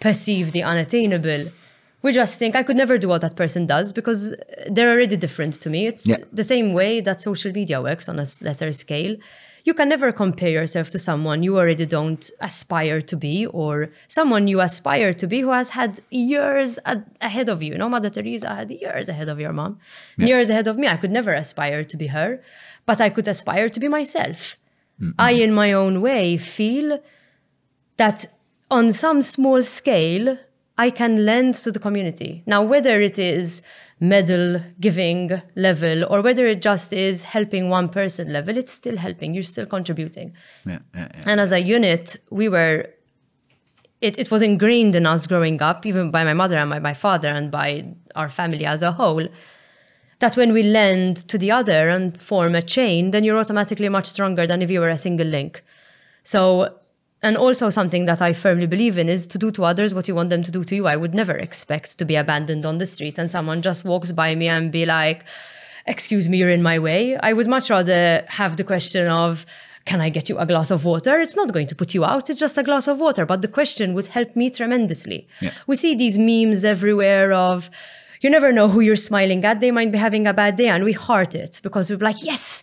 perceive the unattainable, we just think I could never do what that person does because they're already different to me. It's yeah. the same way that social media works on a lesser scale you can never compare yourself to someone you already don't aspire to be or someone you aspire to be who has had years ahead of you. You know, Mother Teresa had years ahead of your mom, yeah. years ahead of me. I could never aspire to be her, but I could aspire to be myself. mm I, in my own way, feel that on some small scale, I can lend to the community. Now, whether it is medal giving level or whether it just is helping one person level it's still helping you're still contributing yeah, yeah, yeah. and as a unit we were it, it was ingrained in us growing up even by my mother and by my father and by our family as a whole that when we lend to the other and form a chain then you're automatically much stronger than if you were a single link so and also something that I firmly believe in is to do to others what you want them to do to you. I would never expect to be abandoned on the street and someone just walks by me and be like, "Excuse me, you're in my way." I would much rather have the question of, "Can I get you a glass of water?" It's not going to put you out. It's just a glass of water, but the question would help me tremendously. Yeah. We see these memes everywhere of you never know who you're smiling at. They might be having a bad day and we heart it because we're like, yes,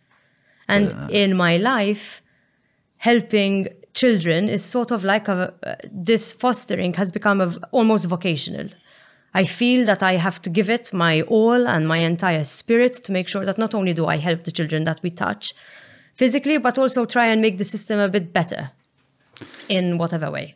And uh-huh. in my life, helping children is sort of like a, uh, this fostering has become a, almost vocational. I feel that I have to give it my all and my entire spirit to make sure that not only do I help the children that we touch physically, but also try and make the system a bit better in whatever way.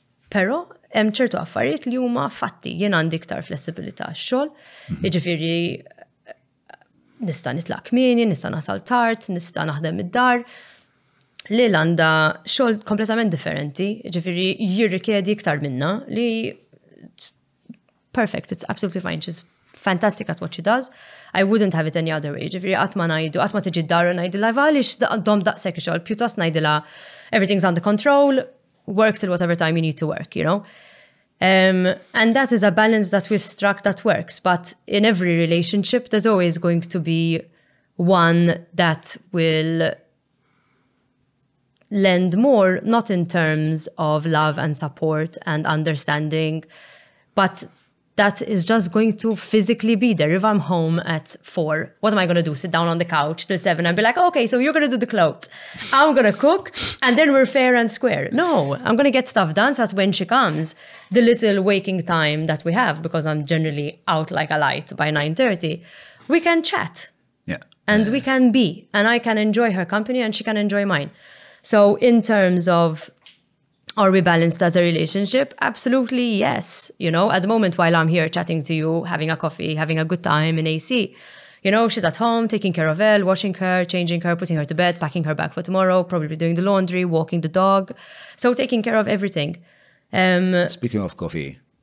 Però hemm ċertu affarijiet li huma fatti, jien għandi iktar flessibilità x-xogħol, mhm. jiġifieri nista' nitlaq kmieni, nista' nasal tard, nista' naħdem id-dar. Li għanda xogħol kompletament differenti, ġifiri jirrikjedi iktar minna li perfect, it's absolutely fine, she's fantastic at what she does. I wouldn't have it any other way. Ġifiri għatma najdu, għatma tiġi d-daru najdila, għalix dom daqsek xogħol, najdu la everything's under control, work till whatever time you need to work, you know? Um, and that is a balance that we've struck that works. But in every relationship, there's always going to be one that will lend more, not in terms of love and support and understanding, but that is just going to physically be there. If I'm home at four, what am I going to do? Sit down on the couch till seven and be like, okay, so you're going to do the clothes. I'm going to cook and then we're fair and square. No, I'm going to get stuff done so that when she comes, the little waking time that we have, because I'm generally out like a light by 9.30, we can chat. Yeah. And yeah. we can be. And I can enjoy her company and she can enjoy mine. So, in terms of are we balanced as a relationship? Absolutely, yes. You know, at the moment, while I'm here chatting to you, having a coffee, having a good time in AC, you know, she's at home taking care of Elle, washing her, changing her, putting her to bed, packing her bag for tomorrow, probably doing the laundry, walking the dog. So, taking care of everything. Um, Speaking of coffee.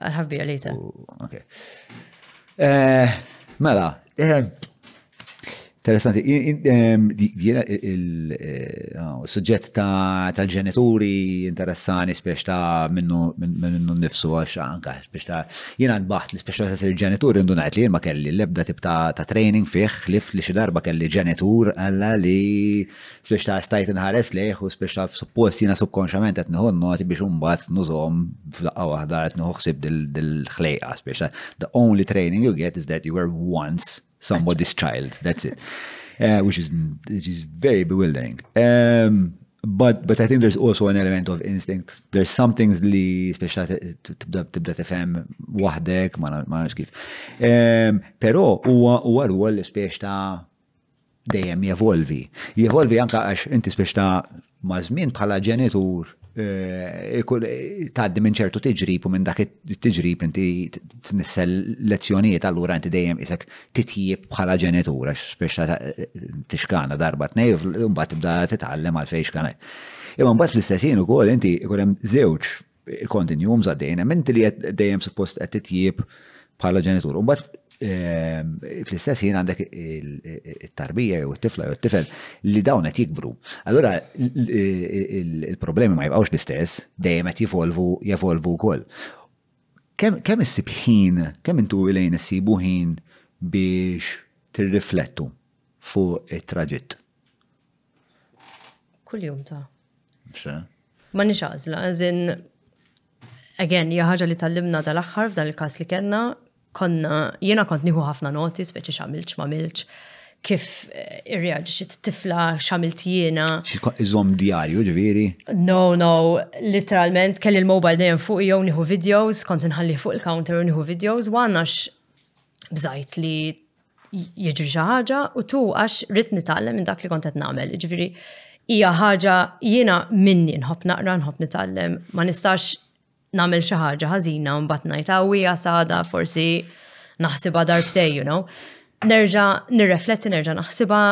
I'll have beer later. Okay. Eh, mela, eh, interessanti, jiena il-sujġett eh, tal-ġenituri interessani spiex ta' minnu nifsu għax anka spiex ta' jiena nbaħt li spiex ta' sir ġenituri ndunajt li ma kelli l-ebda tip ta' training fih li fli xi darba kelli ġenitur għalla li Spiċ ta' stajt nħares lejh u spiċ ta' suppost jina subkonxament qed nieħu noti biex imbagħad nużhom f'daqqa waħda qed nieħu ħsieb dil-ħlejqa spiċ ta' the only training you get is that you were once somebody's child, that's it. Uh, which is which is very bewildering. Um, but but I think there's also an element of instinct. There's some things li speċa tibda tifhem waħdek ma nafx kif. Um, però huwa huwa rwol speċ ta' dejjem jevolvi. Jevolvi anka għax inti spiex ta' mażmin bħala ġenitur eh, tgħaddi minn ċertu tiġrib u minn dak it-tiġrib inti tnissel lezzjonijiet allura inti dejjem isek titjib bħala ġenitur għax spiex ta' tixkana darba tnej mbagħad tibda titgħallem għal fejn xkanek. Imma mbagħad fl-istess jien ukoll inti ikun hemm żewġ Ikontinju, u mżad dejjem, inti li qed dejjem suppost qed titjieb bħala ġenitur. Mbagħad ehm, fl-istess ħin għandek it-tarbija jew it-tifla jew it-tifel li dawn qed jikbru. Allura il-problemi ma jibqgħux l-istess, dejjem qed jivolvu jevolvu wkoll. Kemm issib ħin, kemm intu ilejn issibu ħin biex tirriflettu fuq it-traġitt? Kuljum ta' Ma nix għazla, għazin, again, jaħġa li tal-limna dal-axħar f'dan il-kas li kena, konna, jena kont nieħu ħafna noti, speċi xamilċ, mamilċ, kif eh, irreagġiċi t-tifla, xamilt jiena. Iżom djarju, ġviri? No, no, literalment, kelli l-mobile dejjem fuq jew nieħu videos, kont nħalli fuq il-counter u nieħu videos, għannax bżajt li jiġri xi ħaġa u tu għax rid nitgħallem minn dak li kont qed nagħmel. Ġifieri hija ħaġa jiena minni nħobb naqra, nħobb nitgħallem, ma nistax nagħmel xi ħaġa ħażina u mbagħad ngħid hawi ah, għasada forsi naħsibha darbtej, you know. Nerġa' nirrefletti, nerġa' naħsibha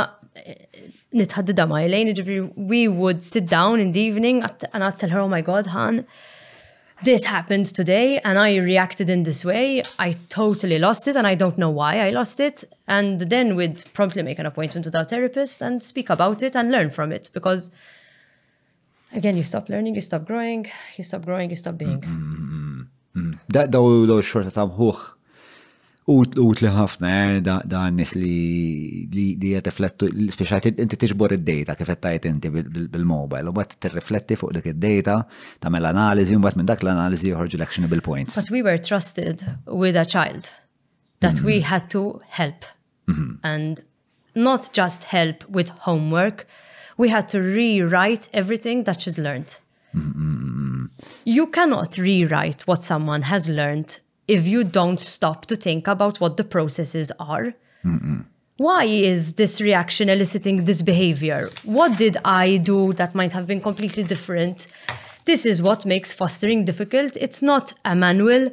nitħaddida ma jlejn, ġifieri we would sit down in the evening, and I'd tell her, oh my god, Han, this happened today and I reacted in this way. I totally lost it and I don't know why I lost it. And then we'd promptly make an appointment with our therapist and speak about it and learn from it because Again, you stop learning, you stop growing, you stop growing, you stop mm, being. Mm, mm, da u lo xorta ta' mħuħ. Utli ħafna, eh, da nis li jirriflettu, speċjali inti tiġbor id-data kif qed tajt inti bil-mobile, u bat tirrifletti fuq dik id-data, tagħmel analiżi, u bat minn dak l-analiżi joħorġu l-actionable points. But we were trusted with a child that we mm-hmm. had to help. Mm-hmm. And not just help with homework, we had to rewrite everything that she's learned. Mm-hmm. You cannot rewrite what someone has learned if you don't stop to think about what the processes are. Mm-hmm. Why is this reaction eliciting this behavior? What did I do that might have been completely different? This is what makes fostering difficult. It's not a manual.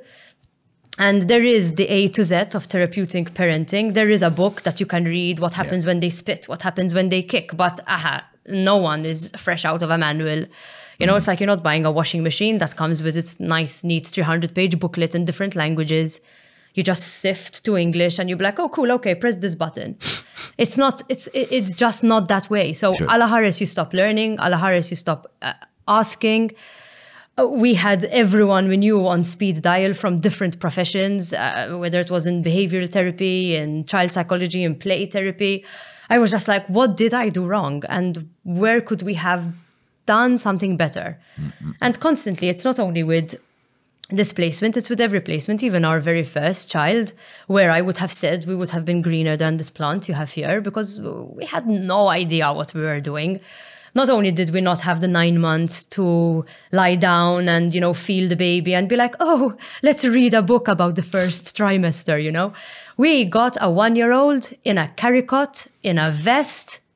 And there is the A to Z of therapeutic parenting. There is a book that you can read what happens yeah. when they spit, what happens when they kick. But aha, no one is fresh out of a manual. You know, mm. it's like you're not buying a washing machine that comes with its nice, neat 300 page booklet in different languages. You just sift to English and you're like, oh, cool, okay, press this button. it's not, it's it's just not that way. So, sure. you stop learning, Alaharis, you stop uh, asking. Uh, we had everyone we knew on speed dial from different professions, uh, whether it was in behavioral therapy, in child psychology, in play therapy I was just like, what did I do wrong? And where could we have done something better? Mm-hmm. And constantly, it's not only with displacement, it's with every placement, even our very first child, where I would have said we would have been greener than this plant you have here because we had no idea what we were doing not only did we not have the nine months to lie down and, you know, feel the baby and be like, oh, let's read a book about the first trimester, you know, we got a one year old in a caricot, in a vest,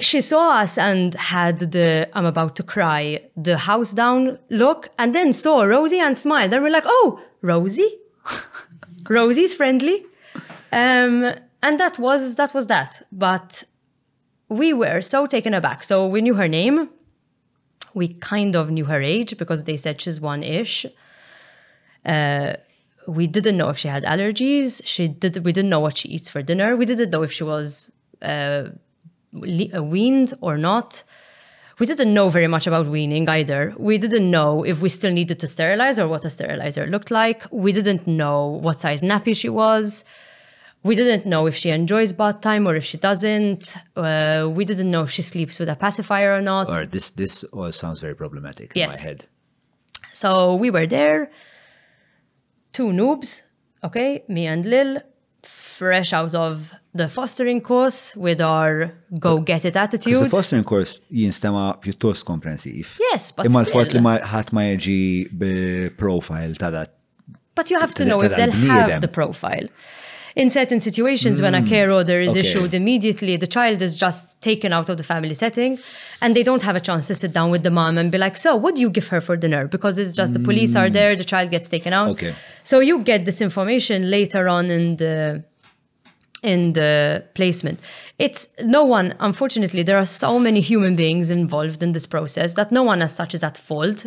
She saw us and had the I'm about to cry, the house down look, and then saw Rosie and smiled. And we're like, oh, Rosie? Rosie's friendly. Um, and that was that was that. But we were so taken aback. So we knew her name, we kind of knew her age because they said she's one ish. Uh, we didn't know if she had allergies. She did. We didn't know what she eats for dinner. We didn't know if she was uh, uh, weaned or not. We didn't know very much about weaning either. We didn't know if we still needed to sterilize or what a sterilizer looked like. We didn't know what size nappy she was. We didn't know if she enjoys bath time or if she doesn't. Uh, we didn't know if she sleeps with a pacifier or not. Or this this all uh, sounds very problematic yes. in my head. So we were there, two noobs, okay, me and Lil, fresh out of the fostering course with our go get it attitude. The fostering course jinstema pjuttost comprehensive. Yes, but Imma l-fort uh, profile But you have to know if they'll have the profile in certain situations mm. when a carer there is okay. issued immediately, the child is just taken out of the family setting and they don't have a chance to sit down with the mom and be like, so what do you give her for dinner? Because it's just mm. the police are mm. there, the child gets taken out. Okay. So you get this information later on in the in the placement. It's no one, unfortunately, there are so many human beings involved in this process that no one as such is at fault.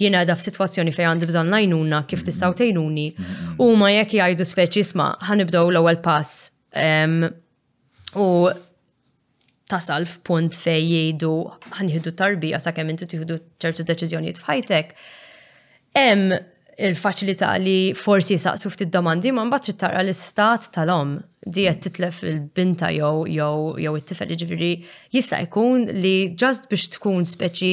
jien għadha f'sitwazzjoni fejn għandi bżonn lajnuna kif tistgħu tgħinuni. U ma jekk jgħidu speċi isma' ħanibdew l-ewwel pass u tasal f'punt fejn jgħidu ħanħidu tarbija sakemm inti tieħdu ċertu deċiżjonijiet f'ħajtek. Hemm il-faċilità li forsi saqsu ftit domandi ma mbagħad trid tara l-istat tal-om di qed titlef il-binta jew jew jew it-tifel jiġifieri jista' jkun li ġast biex tkun speċi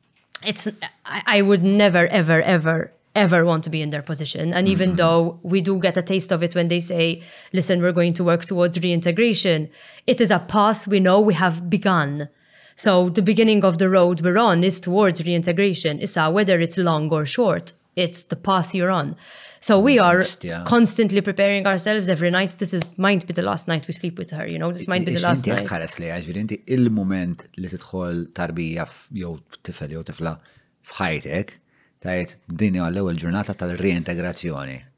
it's I, I, would never ever ever ever want to be in their position and even mm-hmm. though we do get a taste of it when they say listen we're going to work towards reintegration it is a path we know we have begun so the beginning of the road we're on is towards reintegration It's whether it's long or short it's the path you're on. So we are yeah. constantly preparing ourselves every night. This is might be the last night we sleep with her, you know, this might be the last night. Inti ħares li għax, inti il-moment li tidħol tarbija jew tifel jew tifla fħajtek, tajt din l-ewwel ġurnata tal-reintegrazzjoni.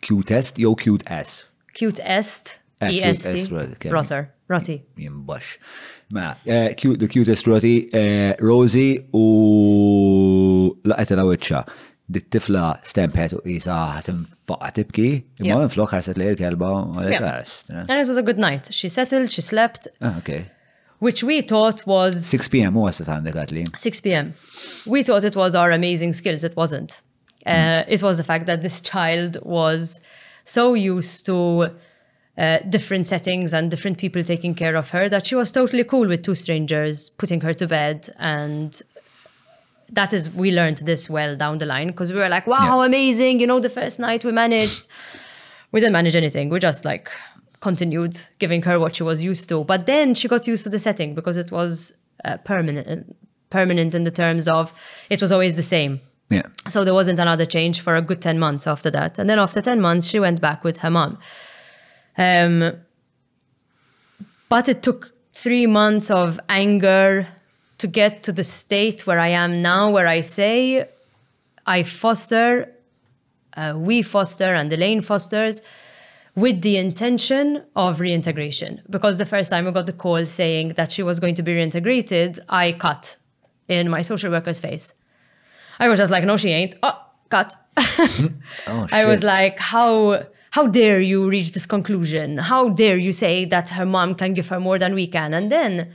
Cutest jew cute ass? Cute est, Ah, cute est, EST, right, okay. rotor, roti. Jimbax. Ma, eh, cute, the cutest roti, eh, Rosie u laqet il wiċċa. Dit tifla stempet u isa ħatim faqqa tibki, imma Yeah. minn flok ħarset li il-kelba u għalek Yeah. għarst. eh. And it was a good night. She settled, she slept, Ah, okay. which we thought was 6 p.m. u għasta ta' għandek għatli. 6 p.m. We thought it was our amazing skills, it wasn't. Uh, mm. It was the fact that this child was so used to uh, different settings and different people taking care of her that she was totally cool with two strangers putting her to bed and that is we learned this well down the line because we were like wow yeah. how amazing you know the first night we managed we didn't manage anything we just like continued giving her what she was used to. But then she got used to the setting because it was uh, permanent, permanent in the terms of it was always the same. Yeah. So there wasn't another change for a good 10 months after that. And then after 10 months, she went back with her mom. Um, but it took three months of anger to get to the state where I am now, where I say, I foster, uh, we foster, and Elaine fosters with the intention of reintegration. Because the first time I got the call saying that she was going to be reintegrated, I cut in my social worker's face. I was just like, no, she ain't. Oh, cut. Hmm? oh, I was like, how how dare you reach this conclusion? How dare you say that her mom can give her more than we can? And then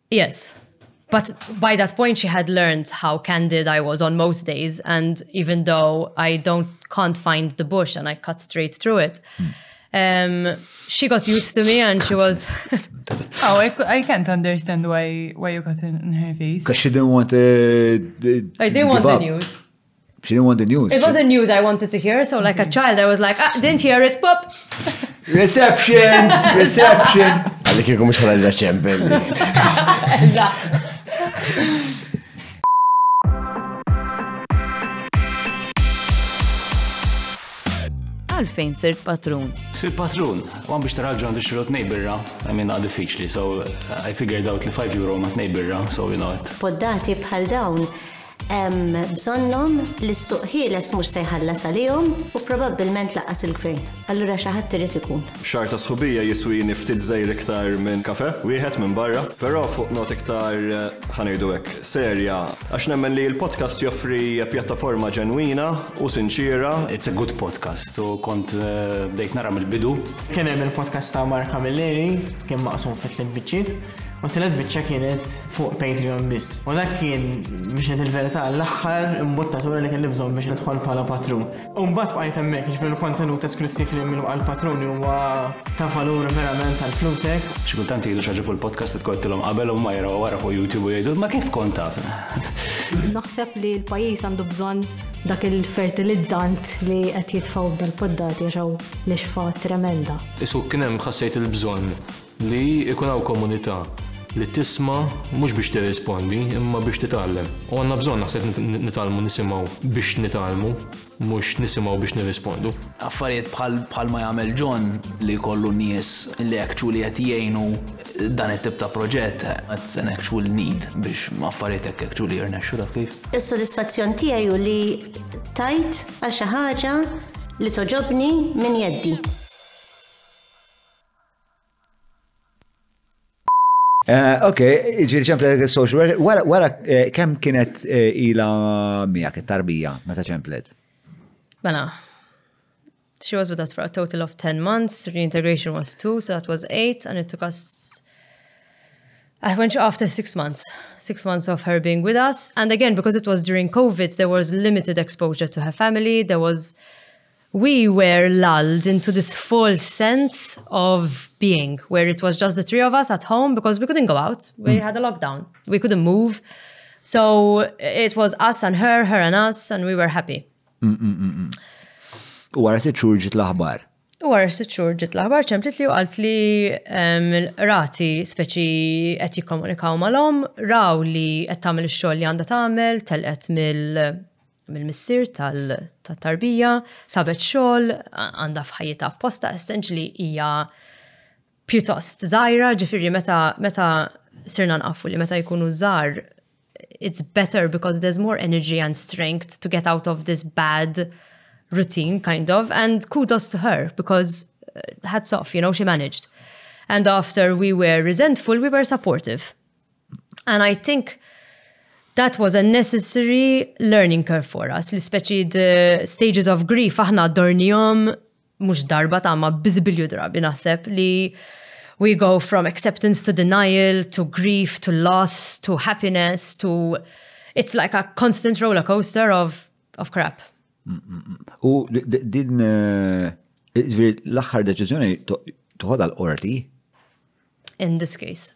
Yes. But by that point, she had learned how candid I was on most days, and even though I don't can't find the bush and I cut straight through it. Hmm. Um, she got used to me and she was. oh, I, I can't understand why why you got in, in her face. Because she didn't want uh, the. I didn't want up. the news. She didn't want the news. It wasn't news I wanted to hear, so like a mm-hmm. child I was like, ah, didn't hear it, pop. Reception! Reception! Għalli kieku mux ħana l-reċem, belli. Għalfejn sirt patrun? Sirt patrun, għan biex taraġu għandu xirru t nejbirra, għamin għad diffiċli, so I figured out li 5 euro ma t nejbirra, so you know it. Poddati bħal dawn Hemm bżonnhom li s-suq ħieles mhux se jħallas għalihom u probabbilment lanqas il-Gvern. Allura xi ħadd irid ikun. Xahar ta' sħubija jiswini ftit żgħir iktar minn kafè wieħed minn barra. Però fuq nota iktar, ħa ngħidu hekk, serja, għax nemmen li l-podcast joffri pjattaforma ġenwina u sinċiera. It's a good podcast u kont bdejt nara mill-bidu. Kien hemm il-podcast ta' Mark Camilleri, kien maqsum fi tliet biċċiet. U t-telet bicċa kienet fuq Patreon biss. U dak kien biex ned il-verità l-axħar imbuttatura li kelli bżon biex nidħol pala patrun. Umbat bqajt emmek, ġbir kontenut esklussiv li jemmilu għal-patruni huwa ta' valur verament għal-flusek. Xikultant jgħidu xaġi fuq il-podcast li tkottilhom qabel u ma jraw wara fuq YouTube u jgħidu ma kif kont taf. Naħseb li l-pajis għandu bżon dak il-fertilizzant li qed jitfaw dal-poddati għaxaw nixfa tremenda. Isu kien hemm ħassejt il-bżonn Li jkun hawn komunità li tisma' mhux biex tirrispondi imma biex titgħallem. U għandna bżonn naħseb nitgħallmu nisimgħu biex nitgħallmu mhux nisimgħu biex nirrispondu. Affarijiet bħal ma jagħmel John li jkollu nies li actually qed jgħinu dan it-tip ta' proġett that's an actual need biex affarijiet hekk actually jirnexxu taf kif. Is-sodisfazzjon tiegħi hu li tajt għal xi ħaġa li togħġobni minn jeddi. Eh, ok, ġiri ċemplet social worker, wara eh, kem kienet eh, ila miak it-tarbija, meta ċemplet? Mela, she was with us for a total of 10 months, reintegration was two, so that was eight, and it took us I went after six months, six months of her being with us. And again, because it was during COVID, there was limited exposure to her family. There was We were lulled into this false sense of being where it was just the three of us at home because we couldn't go out, we hmm. had a lockdown, we couldn't move. So it was us and her, her and us, and we were happy. Mm, mm, mm, u għara sitt xhur ġit l-aħbar. U għara sitt xhur ġit l-aħbar ċemplit li għalt li rati speċi qed jikkomunikaw mal-om, raw li qed tagħmel ix-xogħol li għandha tagħmel, telqet mill mill-missier tat-tarbija, sabet xogħol, għandha f'ħajjitha f'posta essentially hija pjuttost żgħira, ġifieri meta meta sirna nqafu li meta jkunu żgħar it's better because there's more energy and strength to get out of this bad routine kind of and kudos to her because uh, hats off, you know, she managed. And after we were resentful, we were supportive. And I think that was a necessary learning curve for us, li speċi the stages of grief aħna dornijom mux darba ta' ma bizbilju drabi naħseb li we go from acceptance to denial, to grief, to loss, to happiness, to it's like a constant roller coaster of, of crap. U din eh, l-axħar deċizjoni toħodha l-qorti? In this case.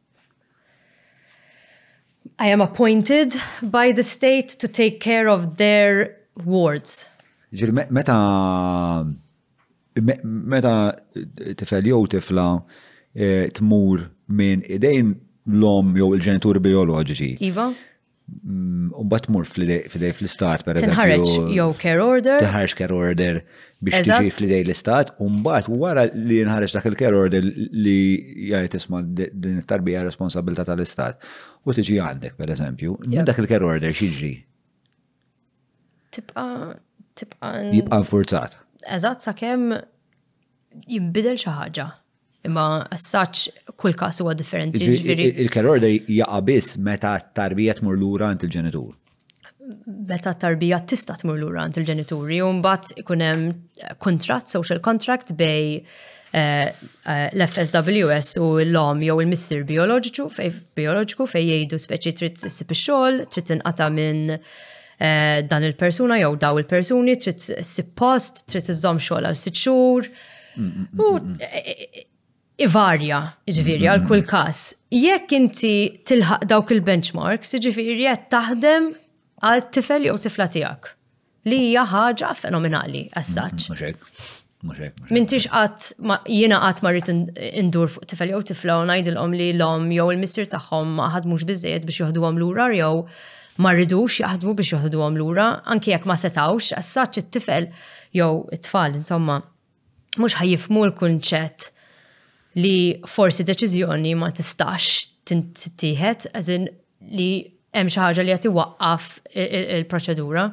I am appointed by the state to take care of their wards. Ġiri, meta meta tifel jew tifla eh, tmur minn idejn l-om jew il-ġenituri bioloġiċi. Iva. Mm, u bat mur fl-idej fl-istat, per eżempju. Tinħarġ jew care order. Tinħarġ care order biex tiġi fl-idej l-istat, u mbagħad wara li jinħarġ dak il-care order li jgħid isma' din it-tarbija responsabilità tal-istat. U tiġi għandek, per eżempju, dak il-care order xiġri. Tibqa' tibqa' jibqa' nfurzat. Eżatt sakemm jinbidel xi ħaġa. Imma assaċ kull każ huwa differenti. Il-care order jaqa' biss meta t-tarbija tmur lura għand il-ġenitur. Meta t-tarbija tista' tmur lura għand il-ġenituri u mbagħad ikun hemm kuntratt, social contract bej eh, eh, l-FSWS u l-om jew il-missier bioloġiku fej bioloġiku fej jgħidu speċi trid issib ix-xogħol, trid tinqata' minn dan il-persuna jew daw il-persuni trid ssib post, trid iżżomm xogħol għal sitt xhur. U ivarja, ġifieri għal kull każ. Jekk inti tilħaq dawk il-benchmarks, ġifieri qed taħdem għal tifel jew tifla tiegħek li hija ħaġa fenomenali għas-saċ. Mintix qatt jiena qatt ma rrid indur fuq tifel jew tifla u ngħidilhom li l-om jew il-missier tagħhom ma ħadmux biżejjed biex joħduhom lura jew ma rridux jaħdmu biex joħduhom lura, anki jekk ma setawx, assaċ it-tifel jew it-tfal, insomma, mhux ħajifmu l-kunċett li forsi deċiżjoni ma tistax tittieħed għazin li hemm xi ħaġa li qed iwaqqaf il-proċedura.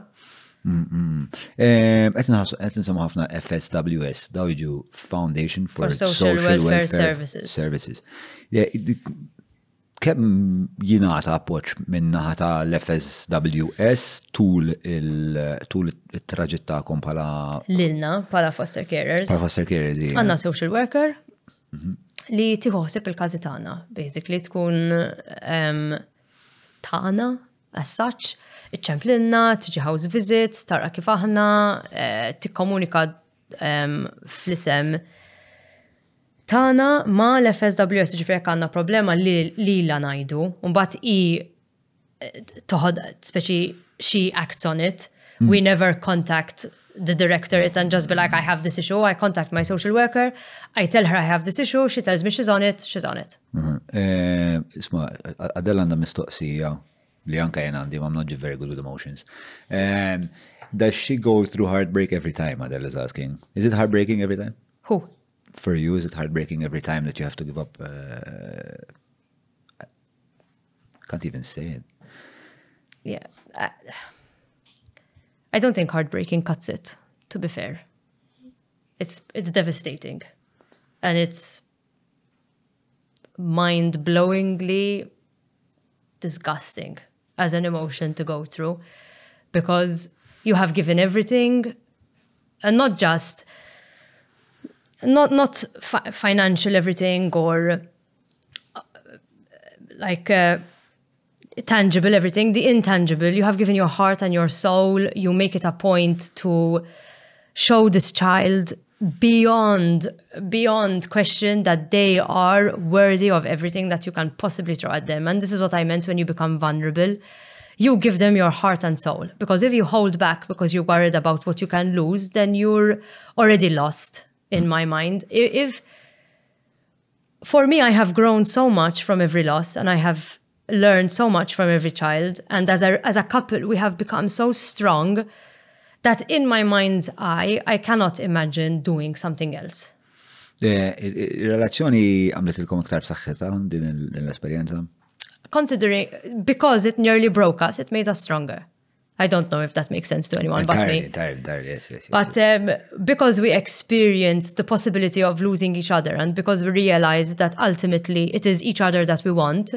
Qed nisimgħu ħafna FSWS, daw jiġu Foundation for Social Welfare Services. Kemm jingħata appoġġ min-naħa ta' l-FSWS tul it-traġitt tagħkom bħala. Lilna bħala foster carers. Bħala foster carers, iva. Għandna social worker mhm. li tiħosib il-każi tagħna, basically tkun ehm, tagħna as such, iċċemplilna, tiġi house visit, tara kif aħna, eh, tikkomunika fl-isem tana ma l-FSWS ġifrek għanna problema li li la najdu, unbat i eh, toħod speċi she acts on it, mm. we never contact the director it and just be like I have this issue, I contact my social worker, I tell her I have this issue, she tells me she's on it, she's on it. Mm-hmm. Eh, isma, għadel għanda mistoqsija li għanka jena għandi, I'm not very good with emotions. Eh, does she go through heartbreak every time, Adele is asking? Is it heartbreaking every time? Who? for you is it heartbreaking every time that you have to give up uh, I can't even say it yeah I, I don't think heartbreaking cuts it to be fair it's it's devastating and it's mind-blowingly disgusting as an emotion to go through because you have given everything and not just not not fi- financial everything or uh, like uh, tangible everything the intangible you have given your heart and your soul you make it a point to show this child beyond beyond question that they are worthy of everything that you can possibly throw at them and this is what i meant when you become vulnerable you give them your heart and soul because if you hold back because you're worried about what you can lose then you're already lost in my mind. If for me, I have grown so much from every loss, and I have learned so much from every child. And as a as a couple, we have become so strong that in my mind's eye, I cannot imagine doing something else. Il-relazzjoni għamlet il-kom iktar b'saħħita din l-esperienza? Considering, because it nearly broke us, it made us stronger. I don't know if that makes sense to anyone but me. But um, because we experienced the possibility of losing each other and because we realize that ultimately it is each other that we want,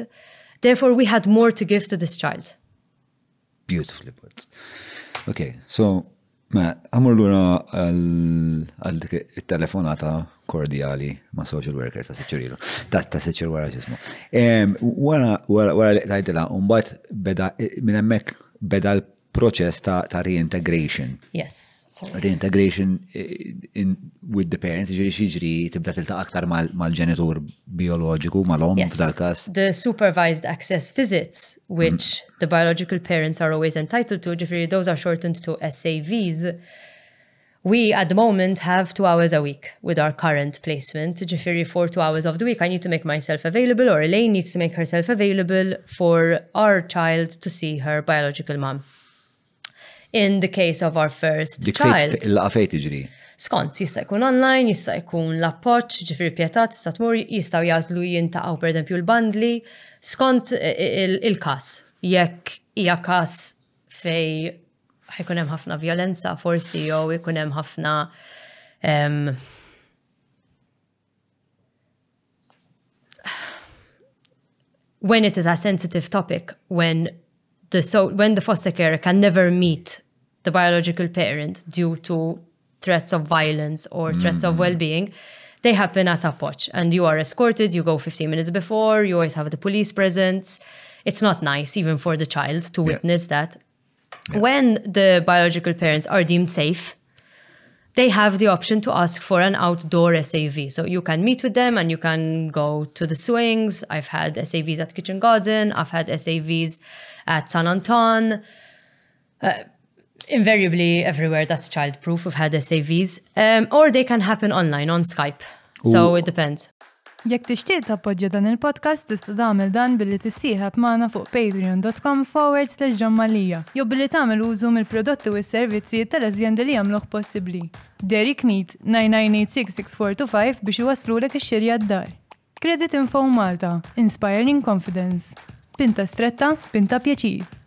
therefore we had more to give to this child. Beautifully put. Okay, so Ma, għamur l-ura għal dik il-telefonata kordjali ma' social worker ta' seċurilu, ta' ta' seċur wara ġismu. Wara li għajdila, unbat beda, minn emmek beda l-proċess ta' reintegration. Yes. Reintegration eh, with the parent, ġiri xieġri tibda tilta aktar mal-ġenitur biologiku, mal-om, dal-kas. The supervised access visits, which mm. the biological parents are always entitled to, ġifiri those are shortened to SAVs, We at the moment have two hours a week with our current placement. Jafiri, for two hours of the week, I need to make myself available, or Elaine needs to make herself available for our child to see her biological mom In the case of our first child. Il-laqa fejn tiġri? skont, jista' jkun online, jista' jkun l-appoġġ, ġifieri pjetà tista' tmur, jistgħu jażlu jintaqgħu pereżempju l-bandli, skont il-każ. Jekk hija każ fej ħajkun hemm ħafna vjolenza forsi jew ikun hemm ħafna when it is a sensitive topic, when the so when the foster carer can never meet the biological parent due to threats of violence or mm. threats of mm. well-being they happen at a watch, and you are escorted you go 15 minutes before you always have the police presence it's not nice even for the child to yeah. witness that yeah. when the biological parents are deemed safe they have the option to ask for an outdoor SAV. So you can meet with them and you can go to the swings. I've had SAVs at Kitchen Garden. I've had SAVs at San Anton. Uh, invariably, everywhere that's child-proof. We've had SAVs. Um, or they can happen online on Skype. So Ooh. it depends. Jekk tixtieq tappoġġja dan il-podcast tista' tagħmel dan billi tissieħeb magħna fuq patreon.com forward slash John Mallia jew billi tagħmel użu mill-prodotti u s-servizzi tal-azjendi li jagħmluh possibbli. Dairy Knead, 9986-6425 biex iwasslulek ix-xirja d-dar. Credit Info Malta, Inspiring Confidence. Pinta stretta, pinta pjaċir.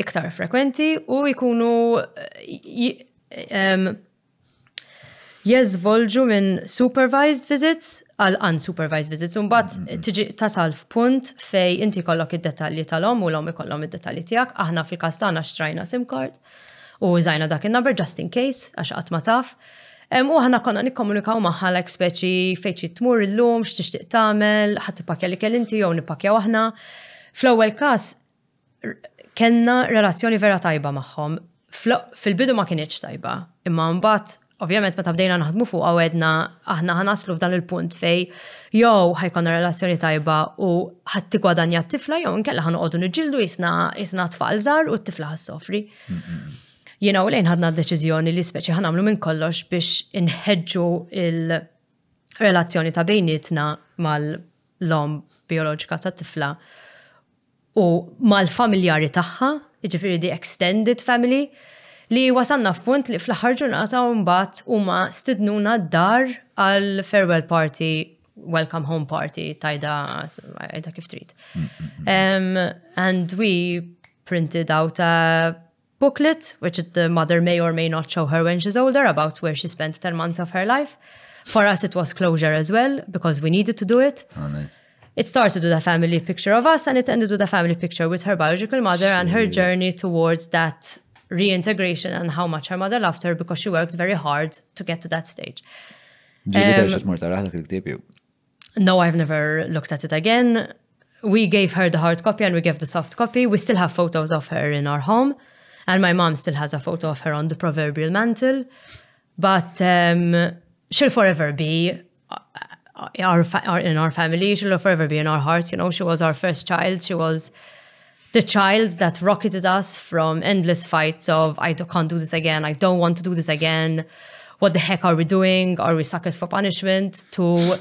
iktar frekwenti u jkunu jeżvolġu minn supervised visits għal unsupervised visits. Umbat mm-hmm. tiġi tasal f'punt fej inti kollok id-detalji tal-om u l-om ikollom id-detalji tijak. Aħna fil-kas tagħna xtrajna SIM card u użajna dak il-number just in case għax qatt ma taf. U ħana konna nikkomunikaw maħħa l speċi fejn trid tmur illum, x'tixtieq tagħmel, ħadd ipakja li kell inti jew nipakjaw aħna. Fl-ewwel każ kellna relazzjoni vera tajba magħhom. Fil-bidu ma kienieċ tajba, imma mbagħad ovvjament meta bdejna naħdmu fuq għedna aħna ħanaslu f'dan il-punt fej jew ħajkonna relazzjoni tajba u ħadd tigwadanja t-tifla jew inkella ħanoqogħdu niġġieldu isna isna tfal żgħar u t-tifla ħassofri. Jiena u lejn ħadna d-deċiżjoni li speċi ħanamlu minn kollox biex inħeġġu il-relazzjoni ta' bejnietna mal-lom bioloġika ta' tifla u mal-familjari tagħha, jiġifieri the extended family, li wasalna f'punt li fl-aħħar ġurnata mbagħad huma stidnuna d-dar għal farewell party, welcome home party, tajda kif trid. And we printed out a booklet, which the mother may or may not show her when she's older, about where she spent 10 months of her life. For us, it was closure as well, because we needed to do it. Oh, nice. it started with a family picture of us and it ended with a family picture with her biological mother Jeez. and her journey towards that reintegration and how much her mother loved her because she worked very hard to get to that stage. Um, no, I've never looked at it again. We gave her the hard copy and we gave the soft copy. We still have photos of her in our home. And my mom still has a photo of her on the proverbial mantle. But um, she'll forever be uh, our, fa- our, in our family. She'll forever be in our hearts. You know, she was our first child. She was the child that rocketed us from endless fights of I can't do this again. I don't want to do this again. What the heck are we doing? Are we suckers for punishment? To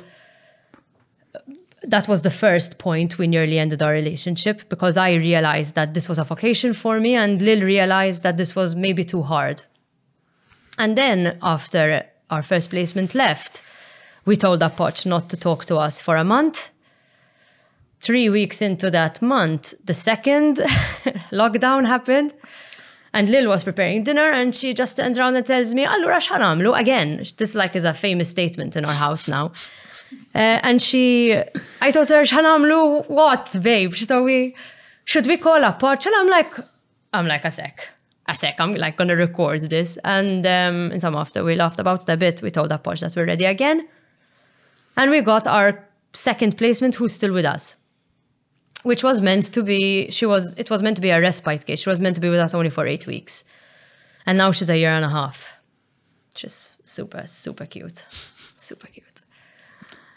that was the first point we nearly ended our relationship because I realized that this was a vocation for me, and Lil realized that this was maybe too hard. And then after our first placement left, we told Apoch not to talk to us for a month. Three weeks into that month, the second lockdown happened. And Lil was preparing dinner and she just turns around and tells me, Allura xanamlu? Again, this like is a famous statement in our house now. Uh, and she, I told her, xanamlu, what, babe? She told me, should we call Apoch? And I'm like, I'm like a sec. A sec, I'm like gonna record this. And um, some after we laughed about it a bit, we told Apoch that we're ready again. And we got our second placement who's still with us. Which was meant to be she was it was meant to be a respite case. She was meant to be with us only for eight weeks. And now she's a year and a half. She's super, super cute. Super cute.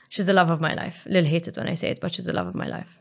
She's the love of my life. Lil hates it when I say it, but she's the love of my life.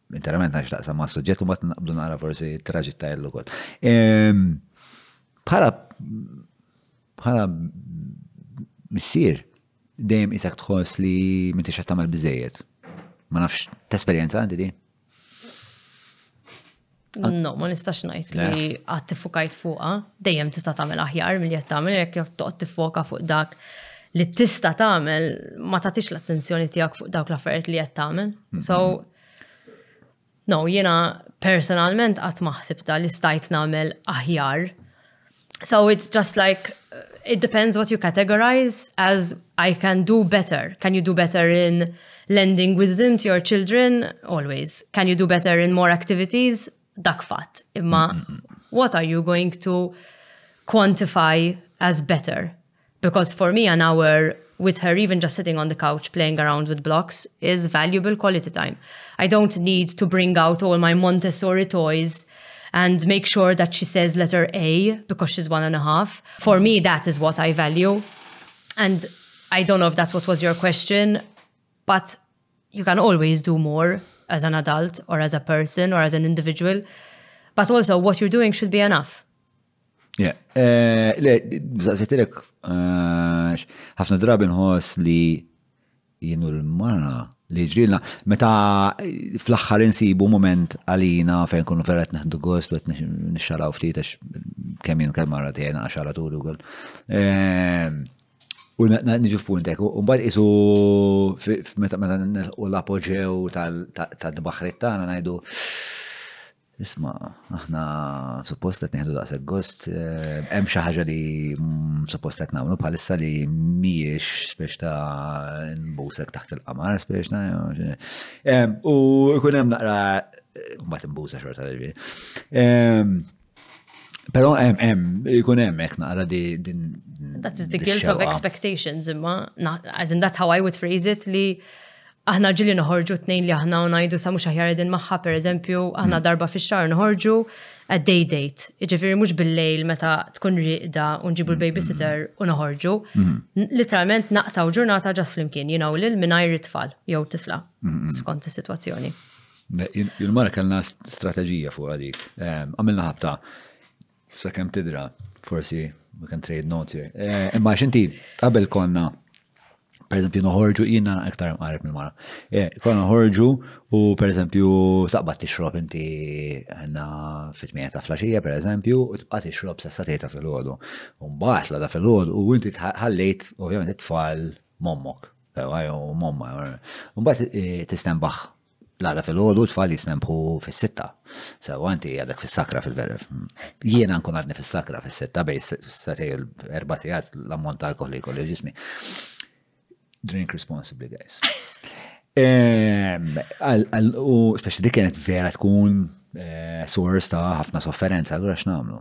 Interament għax taqsam ma' suġġett u ma' naqbdu naqra forsi traġit ta' jellu kol. Ehm, bħala bħala missier dejjem isak tħoss li minti xa tamal bizzejiet. Ma nafx t-esperienza għandi di? No, ma nistax najt li għat tifukajt fuqa, dejjem tista' tagħmel aħjar milli qed tagħmel jekk joqgħod tifoka fuq dak li tista tagħmel ma tagħtix l-attenzjoni tiegħek fuq dawk l-affarijiet li qed tagħmel. Mhm. So no, jiena personalment qatt ma ħsibta li stajt nagħmel aħjar. So it's just like it depends what you categorize as I can do better. Can you do better in lending wisdom to your children? Always. Can you do better in more activities? Dak fatt. Imma mm-hmm. what are you going to quantify as better? Because for me, an hour with her, even just sitting on the couch playing around with blocks, is valuable quality time. I don't need to bring out all my Montessori toys and make sure that she says letter A because she's one and a half. For me, that is what I value. And I don't know if that's what was your question, but you can always do more as an adult or as a person or as an individual. But also, what you're doing should be enough. Eh, le, bżaqsetilek, eh, ħafna drabi nħos li jienu l-mara li ġrilna, meta fl-axħar insibu moment għalina fejn kunu ferret neħdu gost u nixxalaw ftit għax kemm jien kemm mara tiegħi għaxara tur ukoll. Eh, u niġu f'puntek, u mbagħad isu meta meta u l-apoġew tal-baħret tagħna ngħidu Isma', aħna suppost qed nieħdu daqshekk gost, hemm xi ħaġa li suppost qed nagħmlu bħalissa li mhijiex spiex ta' nbusek taħt il-qamar spiex ta' u jkun hemm naqra mbagħad imbusa xorta li Però hemm hemm ikun hemm hekk naqra din That is the guilt of expectations imma as in that's how I would phrase it li Aħna ġili noħorġu t-tnejn li aħna u ngħidu sa mhux aħjar qegħdin magħha pereżempju, aħna mm. darba fix-xahar noħorġu a day date. Jiġifieri mhux bil-lejl meta tkun riqda u nġibu mm. l-babysitter u noħorġu. Mm. Literalment naqtaw ġurnata ġas flimkien, jinaw lil mingħajr it-tfal jew tifla skont is-sitwazzjoni. Il-mara kellna strateġija fuq għalik. Għamilna ħabta Sakemm tidra, forsi we can trade notes here. Eh, imma xinti, qabel konna per eżempju noħorġu jina iktar mqarib minn mara. Eh, konna noħorġu u per eżempju taqbad tixrob inti għanna fit-8 ta' flaxija per eżempju u tibqa' tixrob sa' satejta fil-ħodu. Umbaħt la da fil-ħodu u inti ħallejt ovvjament it-tfal mommok. Umbaħt eh, tistembaħ L-għada filgħodu t-tfal jisnembħu fis-sitta. Sewwa inti għadek fis-sakra fil-verif. Jiena nkun għadni fis-sakra fis-sitta bejn satej erba' sigħat l-ammont ta' alkoħol li jkolli ġismi. Drink responsibly, guys. U speċi dik kienet vera tkun eh, source ta' ħafna sofferenza, allura x'nagħmlu.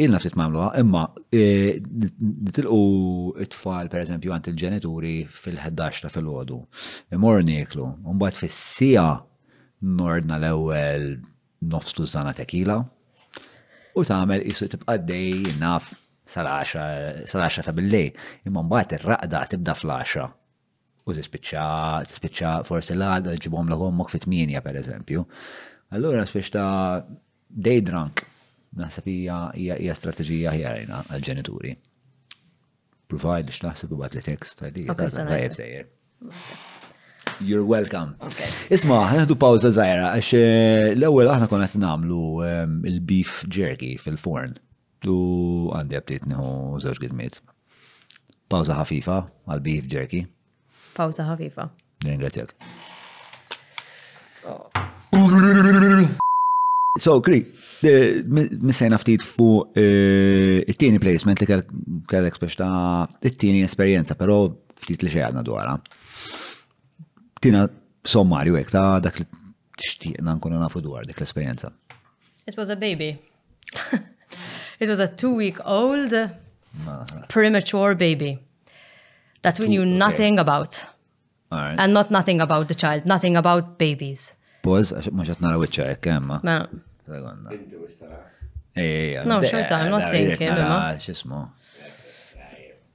Ilna ftit ma nagħmluha, imma nitilqu t-tfal pereżempju għand il-ġenituri fil-11 ta' filgħodu. Imorru nieklu, mbagħad fis-siegħa nordna l-ewwel nofs tużana tekila u tagħmel qisu tibqa' dej naf sal-10 ta' billej. Imma mbagħad ir-raqda tibda fl-10 U tispiċċa, tispiċċa forsi l-għada li ġibhom l ommok fit tminja per eżempju. Allura spiex ta' day drunk, naħseb hija hija strateġija ħjarina għal-ġenituri. Provide biex taħseb u li tekst ta' dik. You're welcome. Isma, ħeħdu pawza zaħira, għax eh, l-ewel aħna konet namlu ehm, il-beef jerky fil-forn. U għandi aptit nieħu żewġ gidmiet. Pawża ħafifa għal beef jerky. Pawża ħafifa. Ringrazzjak. So, Kri, eh, missajna ftit fu eh, it-tieni placement li kellek biex ta' it-tieni esperienza, pero ftit li xejna dwarha. Tina sommarju hekk ta' dak li Tixtieqna nkunu nafu dwar dik l-esperjenza. It was a baby. It was a two-week old premature baby that we knew nothing about. Right. And not nothing about the child, nothing about babies. Boz, mux għat nara wicċa jek kemma. Ma. Inti mux tara. Ej, ej, ej. No, xorta, I'm not saying him. Xismu.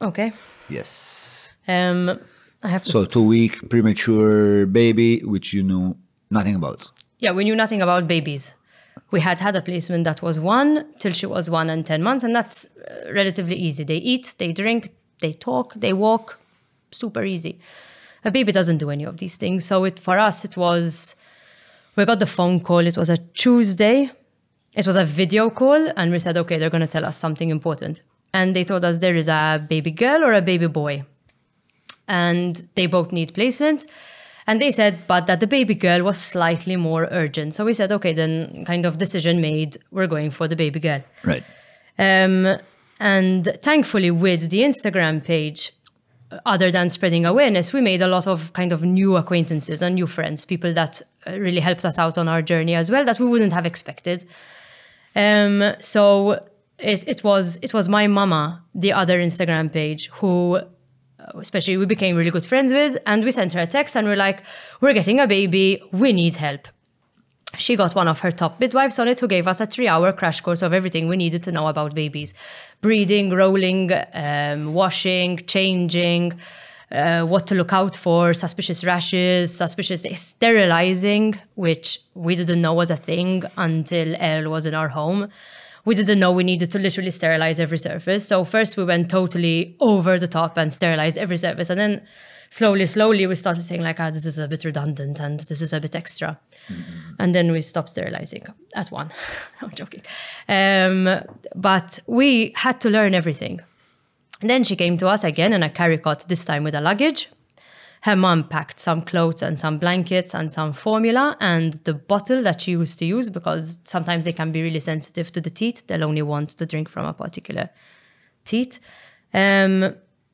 Okay. Yes. Um, I have to. So two week premature baby, which you knew nothing about. Yeah, we knew nothing about babies we had had a placement that was one till she was one and 10 months, and that's uh, relatively easy. They eat, they drink, they talk, they walk, super easy. A baby doesn't do any of these things. So it, for us, it was, we got the phone call, it was a Tuesday, it was a video call, and we said, okay, they're going to tell us something important. And they told us there is a baby girl or a baby boy. And they both need placements and they said, but that the baby girl was slightly more urgent. So we said, okay, then kind of decision made, we're going for the baby girl. Right. Um, and thankfully, with the Instagram page, other than spreading awareness, we made a lot of kind of new acquaintances and new friends, people that uh, really helped us out on our journey as well that we wouldn't have expected. Um, so it, it was it was my mama, the other Instagram page, who especially we became really good friends with, and we sent her a text and we're like, we're getting a baby, we need help. She got one of her top midwives on it who gave us a three hour crash course of everything we needed to know about babies breeding, rolling, um, washing, changing, uh, what to look out for, suspicious rashes, suspicious sterilizing, which we didn't know was a thing until Elle was in our home we didn't know we needed to literally sterilize every surface. So first we went totally over the top and sterilized every surface. And then slowly, slowly we started saying like, ah, oh, this is a bit redundant and this is a bit extra. Mm-hmm. And then we stopped sterilizing at one. I'm joking. Um, but we had to learn everything. And then she came to us again in a carry cot, this time with a luggage. Her mom packed some clothes and some blankets and some formula and the bottle that she used to use because sometimes they can be really sensitive to the teat. They'll only want to drink from a particular teat. Um,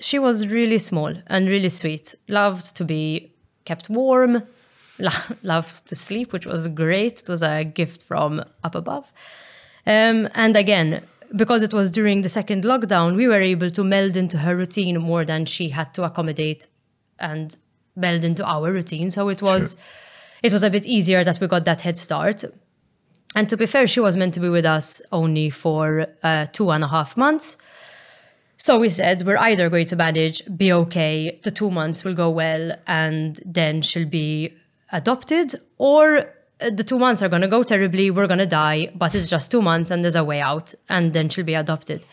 she was really small and really sweet. Loved to be kept warm. Lo- loved to sleep, which was great. It was a gift from up above. Um, and again, because it was during the second lockdown, we were able to meld into her routine more than she had to accommodate and meld into our routine. So it was sure. it was a bit easier that we got that head start. And to be fair, she was meant to be with us only for uh, two and a half months. So we said we're either going to manage, be okay, the two months will go well, and then she'll be adopted, or uh, the two months are going to go terribly, we're going to die, but it's just two months and there's a way out, and then she'll be adopted.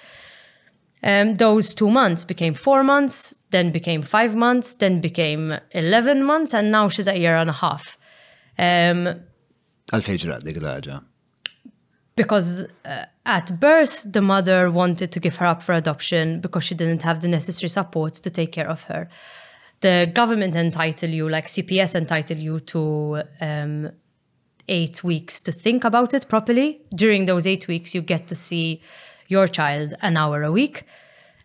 Um, those two months became four months, then became five months, then became 11 months, and now she's a year and a half. Um, Because uh, at birth, the mother wanted to give her up for adoption because she didn't have the necessary support to take care of her. The government entitled you, like CPS entitled you to um, eight weeks to think about it properly. During those eight weeks, you get to see your child an hour a week.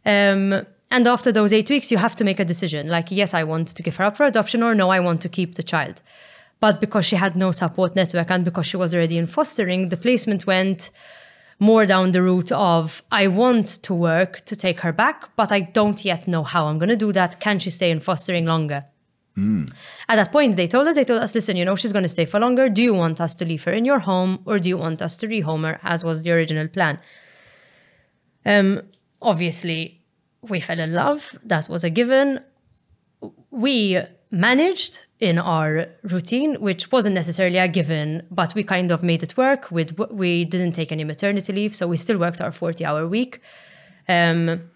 Um, and after those eight weeks, you have to make a decision like, yes, I want to give her up for adoption, or no, I want to keep the child. But because she had no support network and because she was already in fostering, the placement went more down the route of, I want to work to take her back, but I don't yet know how I'm going to do that. Can she stay in fostering longer? Mm. At that point, they told us, they told us, listen, you know, she's going to stay for longer. Do you want us to leave her in your home or do you want us to rehome her as was the original plan? Um, obviously, we fell in love. That was a given. We managed in our routine, which wasn't necessarily a given, but we kind of made it work. With we didn't take any maternity leave, so we still worked our forty-hour week. Um,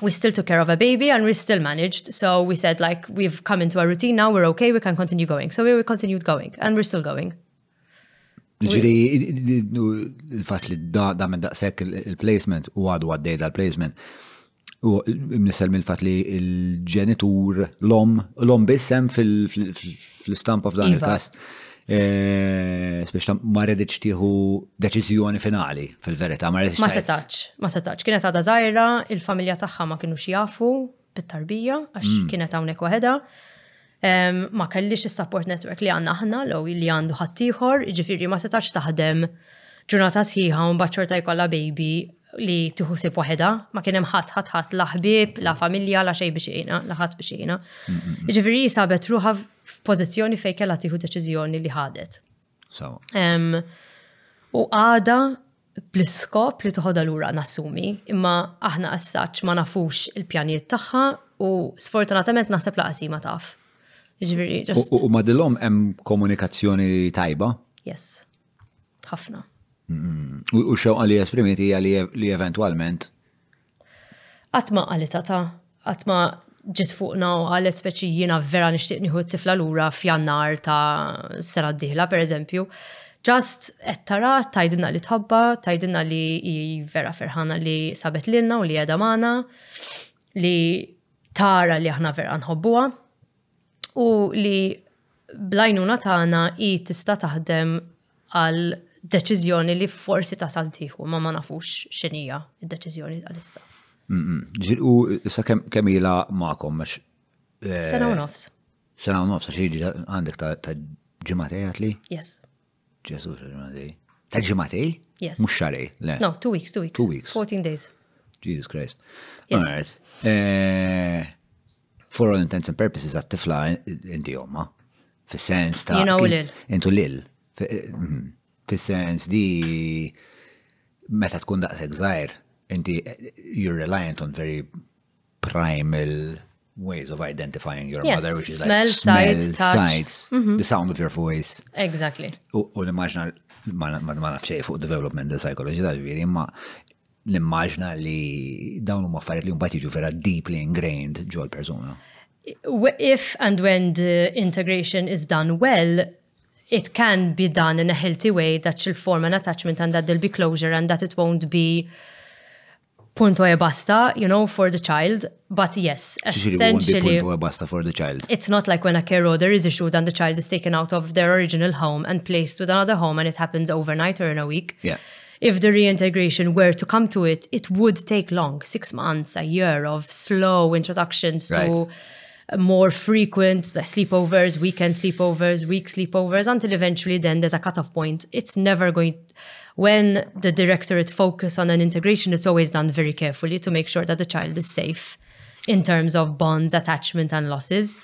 we still took care of a baby and we still managed. So we said like, we've come into a routine now, we're okay, we can continue going. So we continued going and we're still going. Ġiri, il-fat li da minn daqsek il-placement u għadu għaddej dal-placement. U nisel minn fat li il-ġenitur l-om, l-om bissem fil-istampa f'dan iva. il-kas. Eh, Speċta ma rridx tieħu deċiżjoni finali fil-verità, ma rridx. Ma setax, ma setax. Kienet għadha żgħira, il-familja tagħha ma kienu jafu bit-tarbija għax mm. kienet hawnhekk waħedha. Ma kellix is-support network li għandna aħna l li għandu ħaddieħor, jiġifieri ma setax taħdem ġurnata sħiħa u mbagħad xorta jkollha baby li tieħu sib waħedha, ma kien hemm ħadd ħadd ħadd la ħbieb, la familja, la xejn biex la ħadd biex jiena. Jiġifieri sabet ruħa f'pożizzjoni fejn kellha tieħu deċiżjoni li ħadet. U għada bl-iskop li toħodha lura nassumi, imma aħna assaċ ma nafux il-pjanijiet tagħha u sfortunatament naħseb laqasi ma taf. Ġifieri, u ma dilhom hemm komunikazzjoni tajba? Yes. Ħafna. Mm. U xewqa li esprimiet hija li eventwalment Qatt ma qalita ta, qatt ma ġiet fuqna u qalet speċi jiena vera nixtieq nieħu t-tifla lura f'jannar ta' sena d-dieħla pereżempju. Ġast qed tara tgħidilna li tħobba, tgħidilna li hi vera ferħana li sabet lilna u li qiegħda magħna, li tara li aħna vera nħobbuha u li blajnuna tagħna hi tista' taħdem għal deċiżjoni li forsi tasal tieħu, ma ma nafux x'inhija d-deċiżjoni tal-issa. U issa kemm ilha magħkom għax. Eh, sena u nofs. Sena u nofs, xieġi għandek ta' ġimatej għatli? Yes. Ġesu, ġimatej. Ta' ġimatej? Yes. Mux xarej, le. No, two weeks, two weeks. Two weeks. 14 days. Jesus Christ. Yes. Eh, for all intents and purposes għat-tifla inti omma. Fis-sens ta' Jina u lil. Intu lil. Mhm. Fis-sens di meta tkun daqshekk żgħir, inti you're reliant on very primal ways of identifying your yes. mother, which is smell, like smell, sight, sights, mm -hmm. the sound of your voice. Exactly. U l-immaġna ma nafxej fuq development the psychology tal-viri, imma nimmaġna li dawn huma affarijiet li mbagħad jiġu vera deeply ingrained ġol persuna. If and when the integration is done well, it can be done in a healthy way that she'll form an attachment and that there'll be closure and that it won't be punto e basta, you know, for the child. But yes, essentially, punto e basta for the child. It's not like when a care order is issued and the child is taken out of their original home and placed with another home, and it happens overnight or in a week. Yeah. If the reintegration were to come to it, it would take long, six months, a year of slow introductions right. to uh, more frequent sleepovers, weekend sleepovers, week sleepovers, until eventually then there's a cutoff point. It's never going, when the directorate focus on an integration, it's always done very carefully to make sure that the child is safe in terms of bonds, attachment, and losses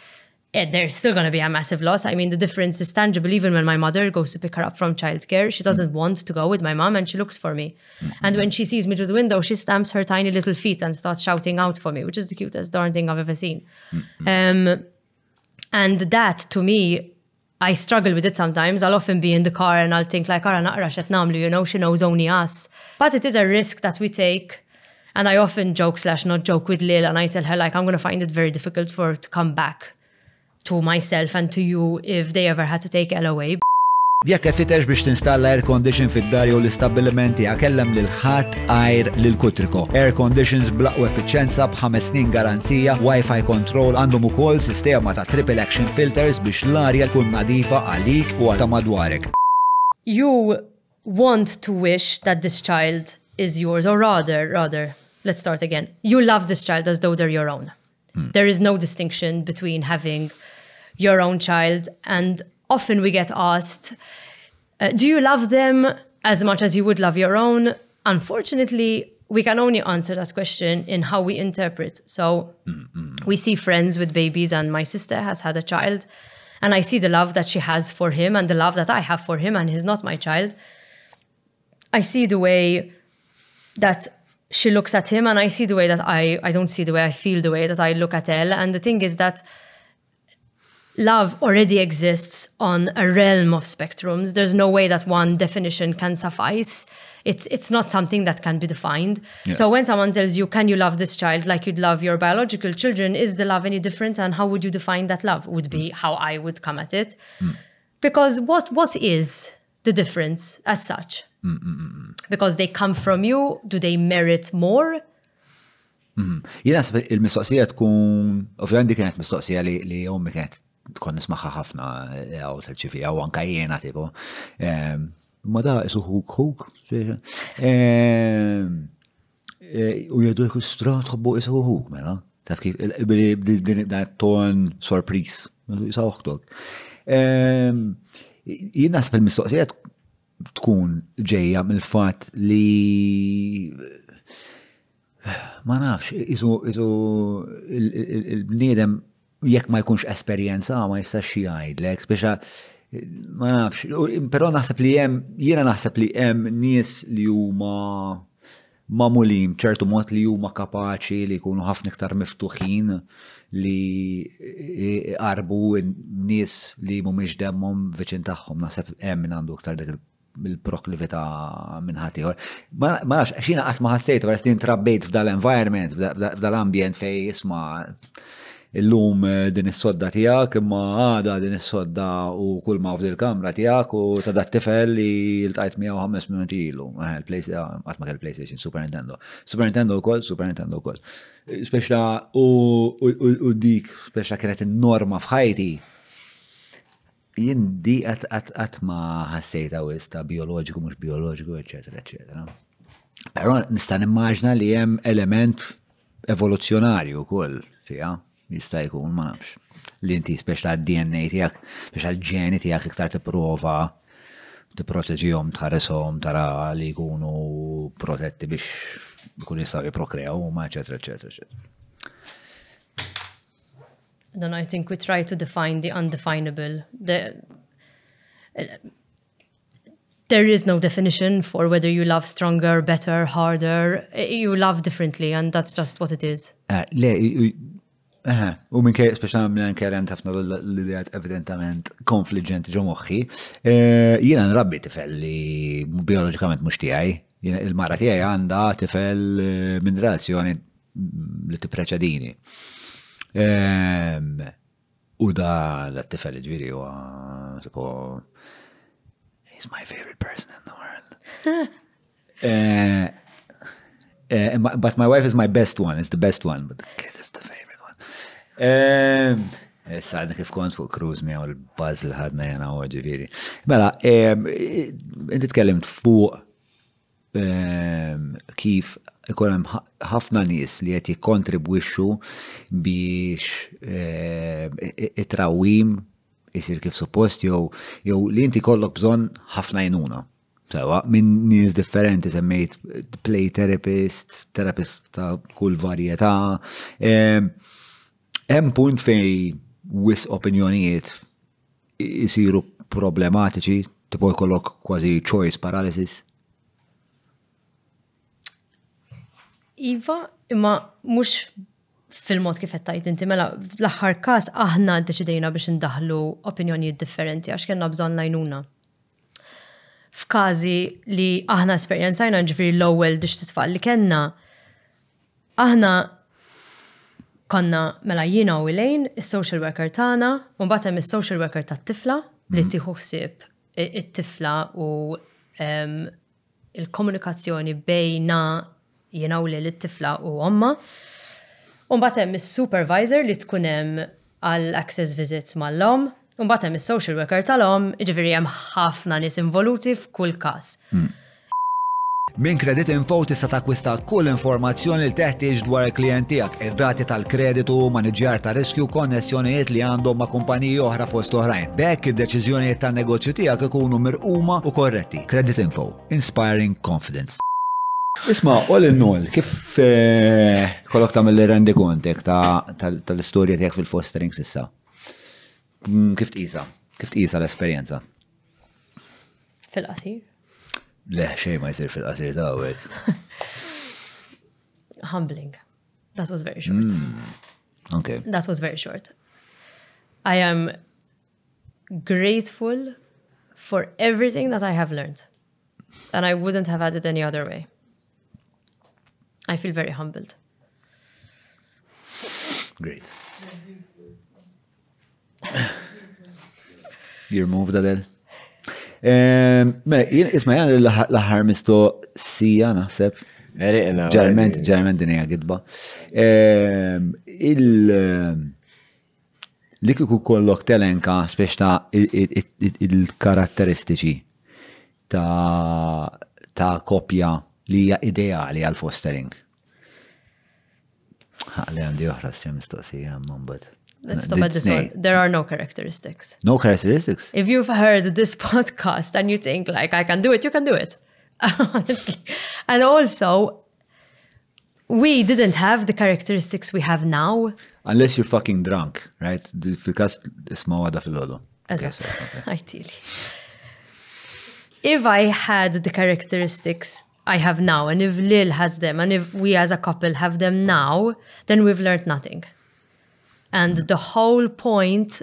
and there's still going to be a massive loss. I mean, the difference is tangible. Even when my mother goes to pick her up from childcare, she doesn't want to go with my mom and she looks for me. Mm-hmm. And when she sees me through the window, she stamps her tiny little feet and starts shouting out for me, which is the cutest darn thing I've ever seen. Mm-hmm. Um, and that to me, I struggle with it sometimes, I'll often be in the car and I'll think like ara naqra x'qed nagħmlu, you know, she knows only us. But it is a risk that we take and I often joke slash not joke with Lil and I tell her like I'm going to find it very difficult for to come back to myself and to you if they ever had to take L away. Jekk qed titex biex tinstalla air condition fid-dar jew l-istabbiliment tiegħek kellem lil ħadd Ajr lil Kutriko. Air conditions blaqwa effiċenza b'ħames snin garanzija, Wi-Fi control għandhom ukoll sistema ta' triple action filters biex l-arja tkun nadifa għalik u għal ta' madwarek. You want to wish that this child is yours or rather, rather, let's start again. You love this child as though they're your own. Hmm. There is no distinction between having your own child. And often we get asked, uh, do you love them as much as you would love your own? Unfortunately, we can only answer that question in how we interpret. So mm-hmm. we see friends with babies, and my sister has had a child, and I see the love that she has for him and the love that I have for him, and he's not my child. I see the way that she looks at him, and I see the way that I, I don't see the way I feel the way that I look at Elle. And the thing is that love already exists on a realm of spectrums. There's no way that one definition can suffice. It's it's not something that can be defined. Yeah. So when someone tells you, "Can you love this child like you'd love your biological children?" Is the love any different? And how would you define that love? Would be mm. how I would come at it, mm. because what what is the difference as such. Mm, mm, mm, Because they come from you, do they merit more? Mm-hmm. Jina sab il-mistoqsija tkun, ovvijament dik kienet mistoqsija li, li ommi kienet tkun nismaħħa ħafna eh, għaw tal-ċifi, għaw anka jena tipu. Ehm, ma da isu huk huk. Ehm, Eh, u jgħidu jkun stra tħobbu isa uħuk, mela. Taf kif, din ton sorpris, isa uħtok. Ehm, jien naħseb il-mistoqsija tkun ġejja mill-fat li ma nafx, isu il-bniedem jekk ma jkunx esperjenza ma jistax jgħidlek, speċa ma nafx, però naħseb li hemm jiena naħseb li hemm nies li huma mamulin ċertu mod li huma kapaċi li jkunu ħafna iktar miftuħin li iqarbu nies li mhumiex demmhom viċin tagħhom naħseb hemm min għandu iktar dik mill-proklività minn ħaddieħor. Ma nafx, għax jiena qatt ma ħassejt wara snin trabbejt f'dal-environment, f'dal-ambjent fej isma' illum eh, din is-sodda tiegħek, imma għada din is-sodda u kull ma f'dil kamra tiegħek u ta' dat tifel li l-tajt miegħu ħames minuti ilu. Eh, eh, qatt ma kell PlayStation, Super Nintendo. Super Nintendo wkoll, Super Nintendo wkoll. Speċa u dik, speċa kienet in-norma f'ħajti Jien di qatt ma ħassejta wis ta' bioloġiku, mhux bioloġiku, eċetera, eċetera. Però nista' nimmaġna li hemm element evoluzzjonarju wkoll tiegħu jista' jkun ma nafx. Li inti speċ ta' DNA tiegħek, speċ l-ġeni tiegħek iktar tipprova tipproteġihom tħarisom tara li jkunu protetti biex jkun jistgħu jipprokrew huma eċetera eċetera eċetera. then I think we try to define the undefinable. The, there is no definition for whether you love stronger, better, harder. You love differently and that's just what it is. Uh, le, Aha, u minn kej, speċa minn kej għan tafna l-idejat evidentament konfliġenti ġo moħħi, eh, jina nrabbi tifel li biologikament mux tijaj, il-mara tijaj għanda tifel eh, minn relazzjoni li tippreċedini. Ehm, u da l-tifel ġviri u tipo He's my favorite person in the world. Eh, eh, but my wife is my best one, is the best one, but the kid is the favorite one. Ehm, Issa għadna kif kont fuq Cruz mi għal baz li ħadna jena u ġiviri. Mela, inti tkellimt fuq Ehm, kif ikun hemm ħafna nies li qed jikkontribwixxu biex ehm, it-trawwim isir kif suppost jew jew li inti kollok bżonn ħafna jnuna. Sewa, minn nies differenti semmejt play therapist, therapist ta' kull varjetà. Ehm, hemm punt fej wis opinjonijiet jisiru problematiċi, tipo jkollok kważi choice paralysis. Iva, imma mhux fil-mod kif qed tgħid inti mela l-aħħar każ aħna ddeċidejna biex indaħlu opinjonijiet differenti għax kellna bżonn lajnuna. f'każi li aħna esperjenzajna ġifiri l-ewwel dix titfal li kellna, aħna konna mela jiena u lejn is-social worker tagħna, u mbagħad hemm is-social worker tat-tifla li mhm. tieħu ħsieb it-tifla u il-komunikazzjoni bejna jiena u lil it-tifla u omma. Umbagħad hemm is-supervisor li tkun hemm għal access visits mal-om, umbagħad hemm is-social worker tal-om, ġifieri hemm ħafna nies involuti f'kull każ. Hmm. Minn Credit Info tista' takwista kull informazzjoni li teħtieġ dwar il-klijent tiegħek, ir-rati tal-kreditu, maniġjar ta' riskju, konnessjonijiet li għandhom ma' kumpaniji oħra fost oħrajn. Bekk id-deċiżjonijiet tan-negozju tiegħek ikunu mirquma u korretti. Credit Info, Inspiring Confidence. Isma, all in all, kif eh, kollok tamil li rendi kontek tal-istoria tijak fil-fostering sissa? Mm, kif tqisa? Kif tqisa l-esperienza? Fil-qasir? Le, xej ma jisir fil-qasir ta' għek. Humbling. That was very short. Mm, okay. That was very short. I am grateful for everything that I have learned. And I wouldn't have had it any other way. I feel very humbled. Great. You're moved, Adele. Isma jgħan l-ħar misto sija naħseb. Ġerment, ġerment dinja gidba. Il- Li kieku kollok telenka spiex ta' il-karatteristiċi ta' ta' kopja li hija ideali għal fostering. Ħaqli għandi oħra s-sem mistoqsija għamman bad. Let's stop at this one. There are no characteristics. No characteristics? If you've heard this podcast and you think like I can do it, you can do it. Honestly. And also, we didn't have the characteristics we have now. Unless you're fucking drunk, right? Fil-kas isma għada fil-ħodu. Ideally. If I had the characteristics I have now, and if Lil has them, and if we as a couple have them now, then we've learned nothing. And the whole point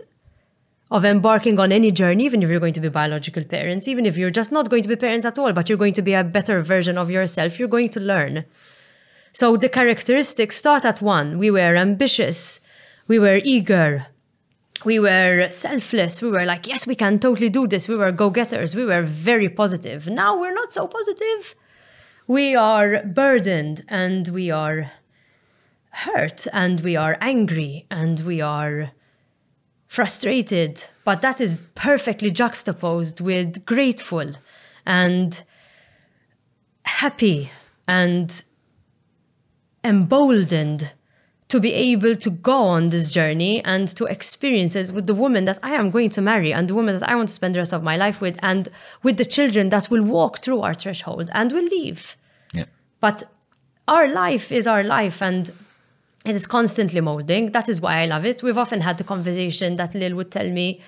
of embarking on any journey, even if you're going to be biological parents, even if you're just not going to be parents at all, but you're going to be a better version of yourself, you're going to learn. So the characteristics start at one. We were ambitious, we were eager, we were selfless, we were like, yes, we can totally do this, we were go getters, we were very positive. Now we're not so positive. We are burdened and we are hurt and we are angry and we are frustrated. But that is perfectly juxtaposed with grateful and happy and emboldened to be able to go on this journey and to experience it with the woman that I am going to marry and the woman that I want to spend the rest of my life with and with the children that will walk through our threshold and will leave. Yeah. But our life is our life and it is constantly molding. That is why I love it. We've often had the conversation that Lil would tell me,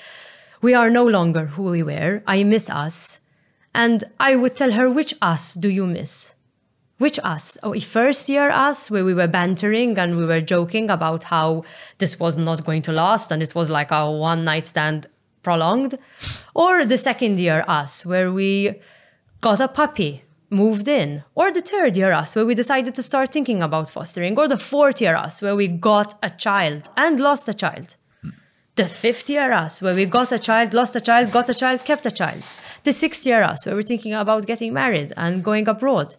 We are no longer who we were. I miss us. And I would tell her, Which us do you miss? Which us? Oh, first year us, where we were bantering and we were joking about how this was not going to last and it was like our one night stand prolonged. Or the second year us, where we got a puppy moved in, or the third year us where we decided to start thinking about fostering, or the fourth year us where we got a child and lost a child. The fifth year us where we got a child, lost a child, got a child, kept a child. The sixth year us where we're thinking about getting married and going abroad.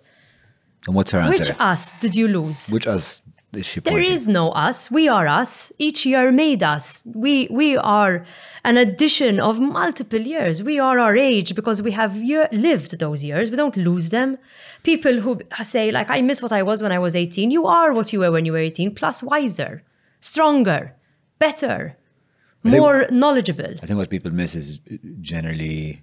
And what's her answer? Which us did you lose? Which us is she There is no us. We are us. Each year made us. We we are an addition of multiple years. We are our age because we have year, lived those years. We don't lose them. People who say like I miss what I was when I was 18. You are what you were when you were 18 plus wiser, stronger, better, I more think, knowledgeable. I think what people miss is generally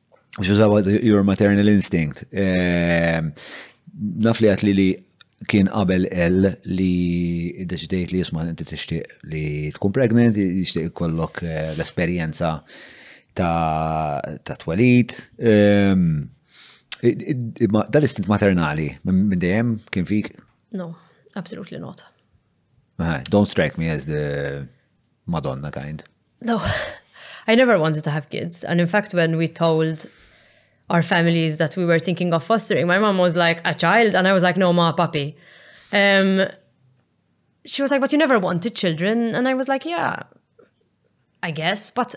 xużaw your maternal instinct. Ehm, naf li għat li li kien qabel L li deċidejt li jisma inti tixtieq li tkun pregnant, jixtieq kollok eh, l-esperjenza ta' ta' twelid. Ehm, dal-istint maternali minn dejjem kien fik? No, absolutely not. Don't strike me as the Madonna kind. No, I never wanted to have kids. And in fact, when we told our families that we were thinking of fostering, my mom was like, a child? And I was like, no, ma, puppy. Um, she was like, but you never wanted children. And I was like, yeah, I guess. But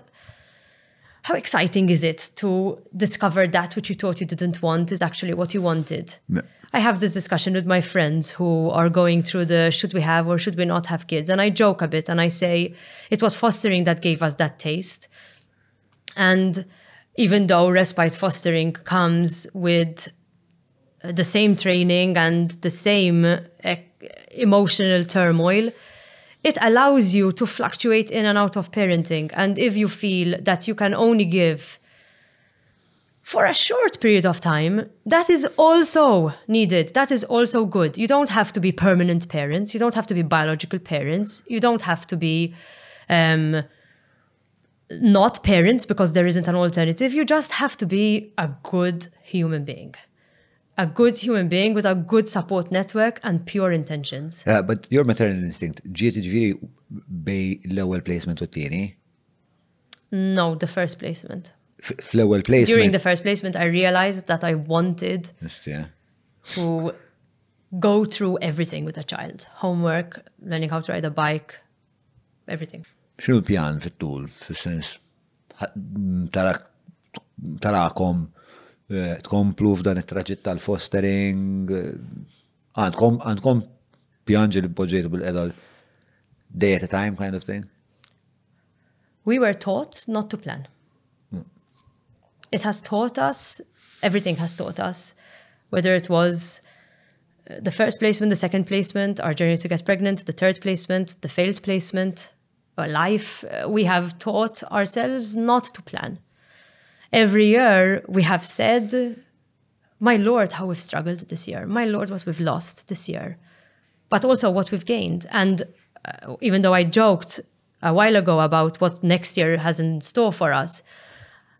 how exciting is it to discover that what you thought you didn't want is actually what you wanted? No. I have this discussion with my friends who are going through the should we have or should we not have kids? And I joke a bit and I say it was fostering that gave us that taste. And even though respite fostering comes with the same training and the same eh, emotional turmoil, it allows you to fluctuate in and out of parenting. And if you feel that you can only give for a short period of time, that is also needed. That is also good. You don't have to be permanent parents. You don't have to be biological parents. You don't have to be um, not parents because there isn't an alternative. You just have to be a good human being. a good human being with a good support network and pure intentions. Yeah, uh, but your maternal instinct, ġiet ġviri bej l-ewel placement u t-tieni? No, the first placement. Fl-ewwel placement. During the first placement I realized that I wanted to go through everything with a child. Homework, learning how to ride a bike, everything. Xinu l-pjan fit-tul, fil-sens tarakom eh, tkomplu f'dan it-traġitt tal-fostering, eh, għandkom pjan ġil poġġejtu bil-edal day at a time kind of thing? We were taught not to plan. Hmm. It has taught us, everything has taught us, whether it was eh, the first placement, the second placement, our journey to get pregnant, the third placement, the failed placement, our life, we have taught ourselves not to plan. every year we have said, My Lord, how we've struggled this year. My Lord, what we've lost this year. But also what we've gained. And uh, even though I joked a while ago about what next year has in store for us,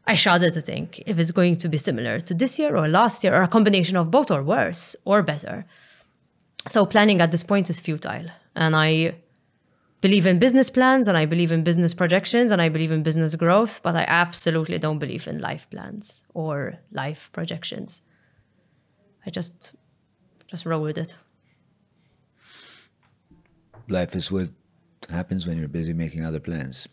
I shudder to think if it's going to be similar to this year or last year or a combination of both or worse or better. So planning at this point is futile. And I believe in business plans and I believe in business projections and I believe in business growth, but I absolutely don't believe in life plans or life projections. I just Just roll with it. Life is what happens when you're busy making other plans.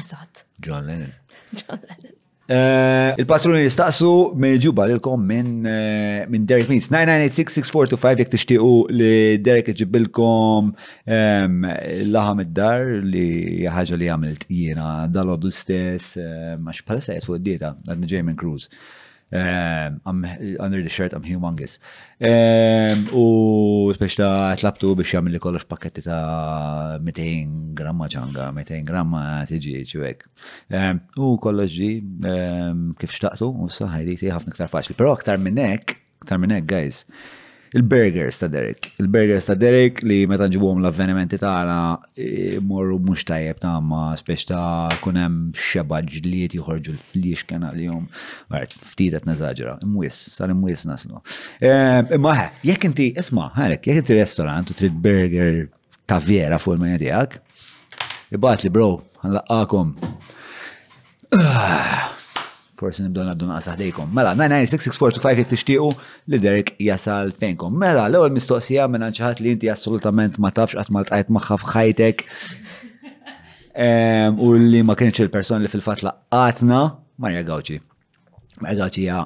Eżatt. John Lennon. John Lennon. Eh, il-patruni jistaqsu minn ġuba lilkom minn eh, min Derek Means. 9986-6425 jek tixtiqu li Derek iġibilkom ehm, laħam id-dar li ħaġa li għamilt jiena dal-għoddu stess, eh, max palessa jgħet fuq d-dieta, għadni ġej minn Cruz. Um, I'm, under the shirt I'm humongous. Um, u speċ ta' tlabtu biex jagħmel li kollox pakketti ta' 200 gramma ċanga, 200 gramma tiġi ċuwek. Um, u kollox ġi um, kif xtaqtu u saħħajdi ħafna ktar faċli. Però aktar minnek, aktar minnek, guys, Il-burgers ta' Derek. Il-burgers ta' Derek li meta nġibuhom l-avvenimenti tagħna eh, morru mhux tajjeb ta' ma spiex ta' kun hemm xeba ġlied joħorġu l-fliex kien għalihom. Għart, ftit qed neżaġera, imwies, sar imwies naslu. Eh, imma ħe, jekk inti isma' ħalek, jekk inti restorant u trid burger ta' vera fuq il-menu tiegħek. Ibgħat li bro, nlaqqakom. Forsi nibdew naddu naqsa ħdejkom. Mela, 99664 jekk tixtiequ li Derek jasal fejnkom. Mela, l-ewwel mistoqsija minn xi ħadd li inti assolutament ma tafx qatt ma ltqajt magħha f'ħajtek. Ehm, u li ma kienx il-persona li fil-fatt laqqatna, Marja Gawċi. Mela ġija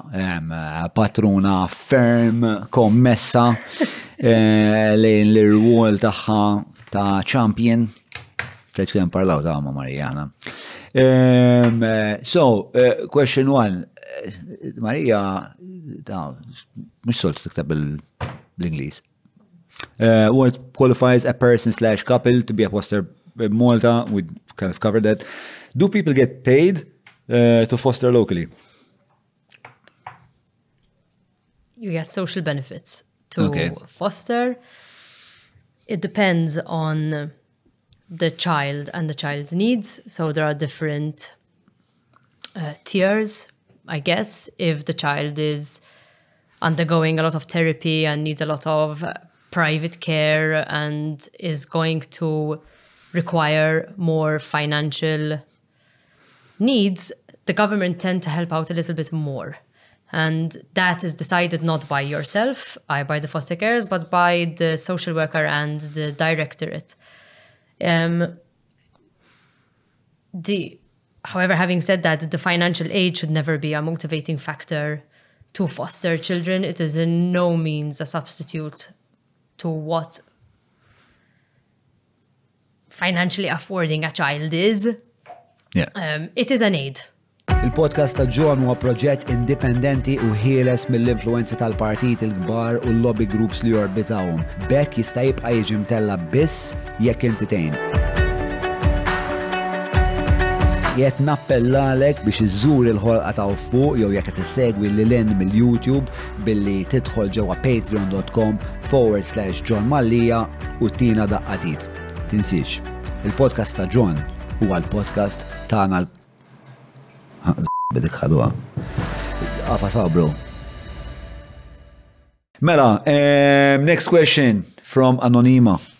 patruna ferm kommessa eh, lejn l-irwol tagħha ta' champion. Teċ kien parlaw ta' ma' Marija ħana. Eh, so, eh, question one. Marija, ta' mux soltu tiktab l-Inglis. Uh, eh, what qualifies a person slash couple to be a foster Malta? We kind of covered that. Do people get paid uh, to foster locally? You get social benefits to okay. foster. It depends on the child and the child's needs. So there are different uh, tiers, I guess, if the child is undergoing a lot of therapy and needs a lot of uh, private care and is going to require more financial needs, the government tend to help out a little bit more. And that is decided not by yourself, I by the foster carers, but by the social worker and the directorate. Um, the, however, having said that, the financial aid should never be a motivating factor to foster children. It is in no means a substitute to what financially affording a child is, yeah. um, it is an aid. Il-podcast ta' John huwa proġett indipendenti u ħieles mill-influenzi tal-partit il-kbar u l-lobby groups li jorbitawhom. Bekk jista' jibqa' jiġi mtella biss jekk inti tgħin. Jett nappellalek biex iżżur il-ħolqa ta' fuq jew jekk qed issegwi lil mill-YouTube billi tidħol ġewwa patreon.com forward slash John Mallia u tina daqqatit. Tinsiex, il-podcast ta' John huwa l-podcast tagħna l- Bidik ħadwa. Għafa sabru. Mela, eh, next question from Anonima.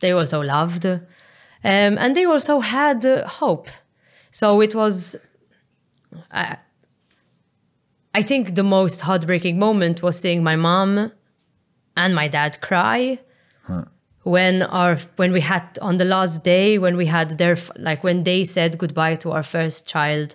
They also loved. Um, and they also had uh, hope. So it was. I, I think the most heartbreaking moment was seeing my mom and my dad cry. Huh. When our when we had on the last day when we had their like when they said goodbye to our first child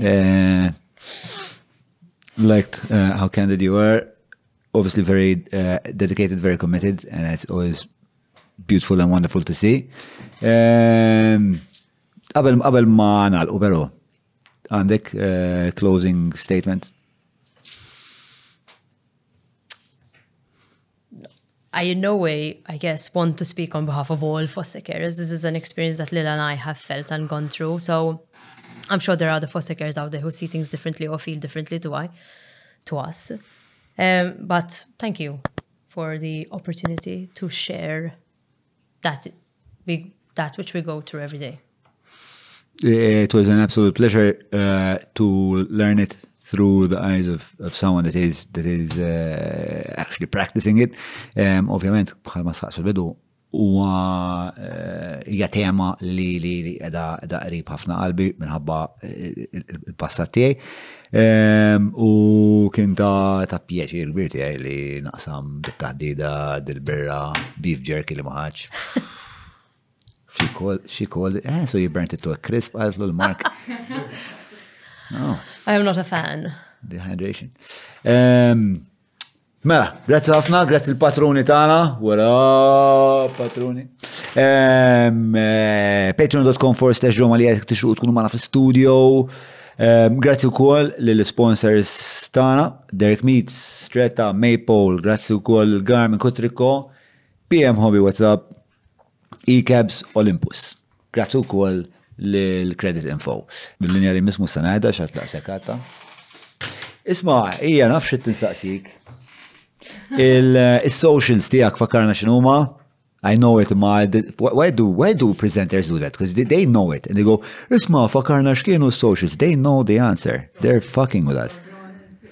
Uh, liked uh, how candid you were. Obviously, very uh, dedicated, very committed, and it's always beautiful and wonderful to see. Um, Abel, Manal, ma and the closing statement I in no way, I guess, want to speak on behalf of all foster carers. This is an experience that Lila and I have felt and gone through. So I'm sure there are other foster carers out there who see things differently or feel differently to I to us. Um, but thank you for the opportunity to share that, we, that which we go through every day. It was an absolute pleasure uh, to learn it through the eyes of, of someone that is that is uh, actually practicing it. Um, ovvjament, bħal ma saqsu bidu, huwa uh, hija uh, tema li li li qiegħda qrib ħafna qalbi minħabba uh, il-passat tiegħi. U kien ta' ta' pjaċir kbir tiegħi li naqsam bit-taħdida dil-birra beef jerky li maħaġ. She called, she called it, eh, so you burnt it to a crisp, għalt l-mark. No. I am not a fan. Dehydration. Um, Mela, grazzi ħafna, grazzi l-patruni tagħna, wara patruni. Ehm, eh, Patreon.com for slash ġoma li għajtek tixuq tkunu maħna fil-studio. Ehm, grazzi u kol l-sponsors tana, Derek Meats, Stretta, Maypole, grazzi u kol Garmin Kutriko, PM Hobby WhatsApp, E-Cabs Olympus. Grazzi wkoll l-Credit Info. Bil-linja li mismu sanajda xat laqsek għata. Isma, ija nafx xit tinsaqsik. Il-socials tijak fakkarna xinuma, I know it, ma why do, why do presenters do that? Because they, they know it. And they go, isma, fakkarna xkienu socials. They know the answer. They're fucking with us.